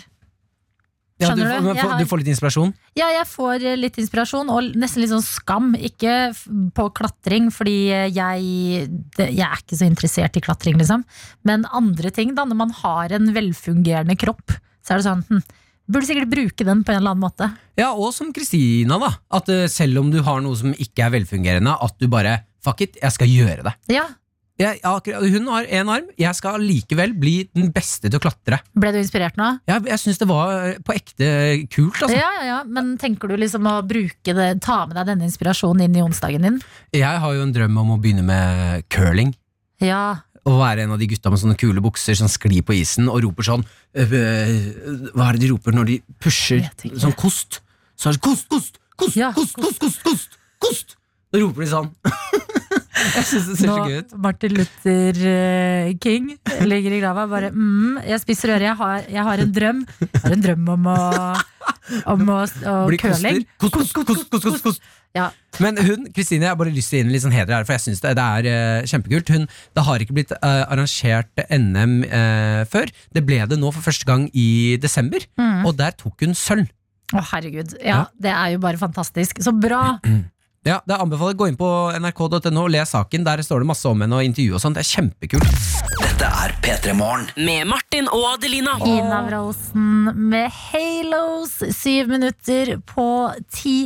C: Ja, du,
D: du? Har-
C: du får litt inspirasjon?
D: Ja, jeg får eh, litt inspirasjon, og nesten litt sånn skam. Ikke på klatring, fordi eh, jeg, jeg er ikke så interessert i klatring, liksom. Men andre ting, da. Når man har en velfungerende kropp, så er det sånn hm, Burde sikkert bruke den på en eller annen måte.
C: Ja, og som Kristina, da. At eh, selv om du har noe som ikke er velfungerende, at du bare Fuck it, jeg skal gjøre det.
D: Ja,
C: Jeg, akkurat- hun har én arm, jeg skal likevel bli den beste til å klatre.
D: Ble du inspirert nå?
C: Jeg, jeg syns det var eh, på ekte kult, altså.
D: Ja, ja, ja. Men tenker du liksom å bruke det, ta med deg denne inspirasjonen inn i onsdagen din?
C: Jeg har jo en drøm om å begynne med curling.
D: Ja.
C: Å være en av de gutta med sånne kule bukser som sklir på isen og roper sånn øh, Hva er det de roper når de pusher sånn kost? Så er det kost, kost, kost,
D: kost,
C: kost, kost, kost, kost, kost! Da roper de sånn. jeg synes det ser så gøy ut.
D: Nå Martin Luther eh, King ligger i grava bare mm, Jeg spiser øre, jeg har, jeg har en drøm. Jeg har en drøm om å Om å, å curling.
C: Kost, kost, kost.
D: Ja.
C: Men hun, Kristine, jeg har bare lyst til å gi henne litt sånn heder her, for jeg syns det, det er uh, kjempekult. Hun, det har ikke blitt uh, arrangert NM uh, før. Det ble det nå for første gang i desember,
D: Mm.
C: og der tok hun sølv.
D: Å, herregud. Ja, det er jo bare fantastisk. Så bra.
C: Ja, det anbefaler Gå inn på nrk.no og les saken. Der står det masse om henne og intervju og sånt. Det er kjempekult.
A: Dette er P3 Morgen.
B: Med Martin og Adelina.
D: Ina Wroldsen med Halos, syv minutter på ti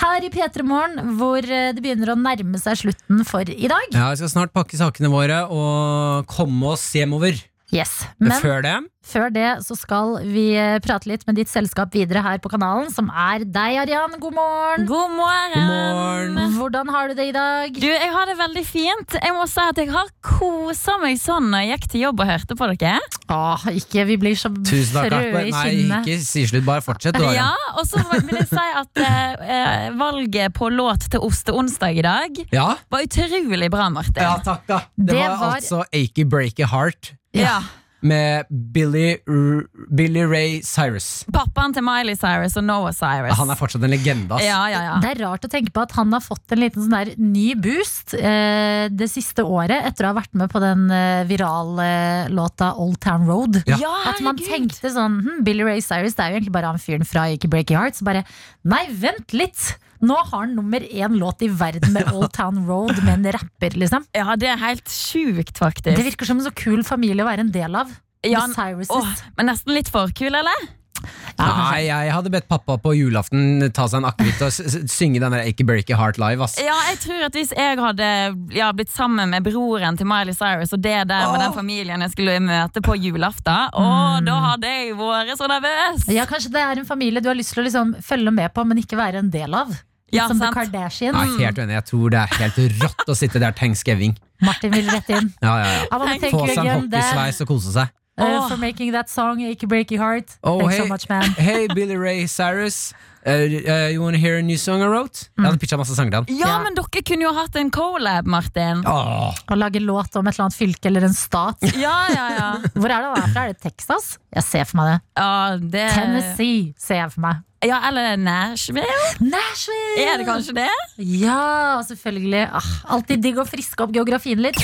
D: her i P3 Morgen, hvor eh, det begynner å nærme seg slutten for i dag.
C: Ja, Vi skal snart pakke sakene våre og komme oss hjemover.
D: Yes.
C: Men
D: Men
C: før det
D: før det så skal vi eh, prate litt med ditt selskap videre her på kanalen, som er deg, Arian. God morgen.
G: God morgen.
C: God morgen.
D: Hvordan har du det i dag?
G: Du, Jeg har det veldig fint. Jeg må si at jeg har kosa meg sånn når jeg gikk til jobb og hørte på dere.
D: Åh, ikke vi blir så
C: Tusen takk.
D: frøe
C: Karpe.
D: i
C: Nei,
D: kinnet.
C: ikke si slutt. Bare fortsett. du,
G: Ja, Og så vil jeg si at eh, eh, valget på låt til Osteonsdag i dag
C: Ja?
G: var utrolig bra, Martin.
C: ja, takk, da. Det,
D: Det
C: var,
D: var-
C: altså Achy Breaky Heart
G: Ja.
C: Med Billy, R Billy Ray Cyrus.
G: Pappaen til Miley Cyrus og Noah Cyrus.
C: Han er fortsatt en legende, ass.
G: ja, ja, ja.
D: Det er rart å tenke på at han har fått en liten sånn der ny boost eh, det siste året, etter å ha vært med på den eh, virale låta Old Town Road.
C: Ja.
G: Ja,
D: At man
G: herregud.
D: tenkte sånn hm, Billy Ray Cyrus det er jo egentlig bare han fyren fra Ikke Breaky Heart. Så bare Nei, vent litt! Nå har han nummer én låt i verden med Old Town Road med en rapper, liksom.
G: ja, det er helt sjukt, faktisk.
D: Det virker som en så kul familie å være en del av.
G: Ja, Åh, men nesten litt for kul, eller?
C: Nei, jeg hadde bedt pappa på julaften ta seg en akevitt og synge den der break Breaky Heart live. ass
G: Ja, jeg tror at hvis jeg hadde ja, blitt sammen med broren til Miley Cyrus, og det der var den familien jeg skulle møte på julaften, mm. da hadde jeg vært så nervøs!
D: Ja, Kanskje det er en familie du har lyst til å liksom følge med på, men ikke være en del av. Litt
G: Ja,
D: som The
G: sant.
D: Kardashians.
C: Jeg er helt uenig. jeg tror det er helt rått å sitte der thanksgiving.
D: Martin vil rett inn.
C: Ja, ja, ja. Få seg en hockeysveis og kose seg.
D: uh, for making that song, Ikke Break Your Heart.
C: Oh,
D: Thanks
C: hey,
D: so much, man.
C: hey, Billy Ray Cyrus. Uh, uh, you wanna hear a new song I wrote? Jeg hadde pitcha masse sanger til.
G: Ja,
D: Ja.
G: men dere kunne jo hatt en collab, Martin.
C: Oh.
D: Å lage låt om et eller annet fylke eller en stat.
G: Ja, ja, ja.
D: Hvor er det da er det Texas? Jeg ser for meg det.
G: ja det,
D: Tennessee ser jeg for meg.
G: Ja, eller Nashville?
D: Nashville!
G: Er det kanskje det?
D: Ja, selvfølgelig. Ah, alltid digg å friske opp geografien litt.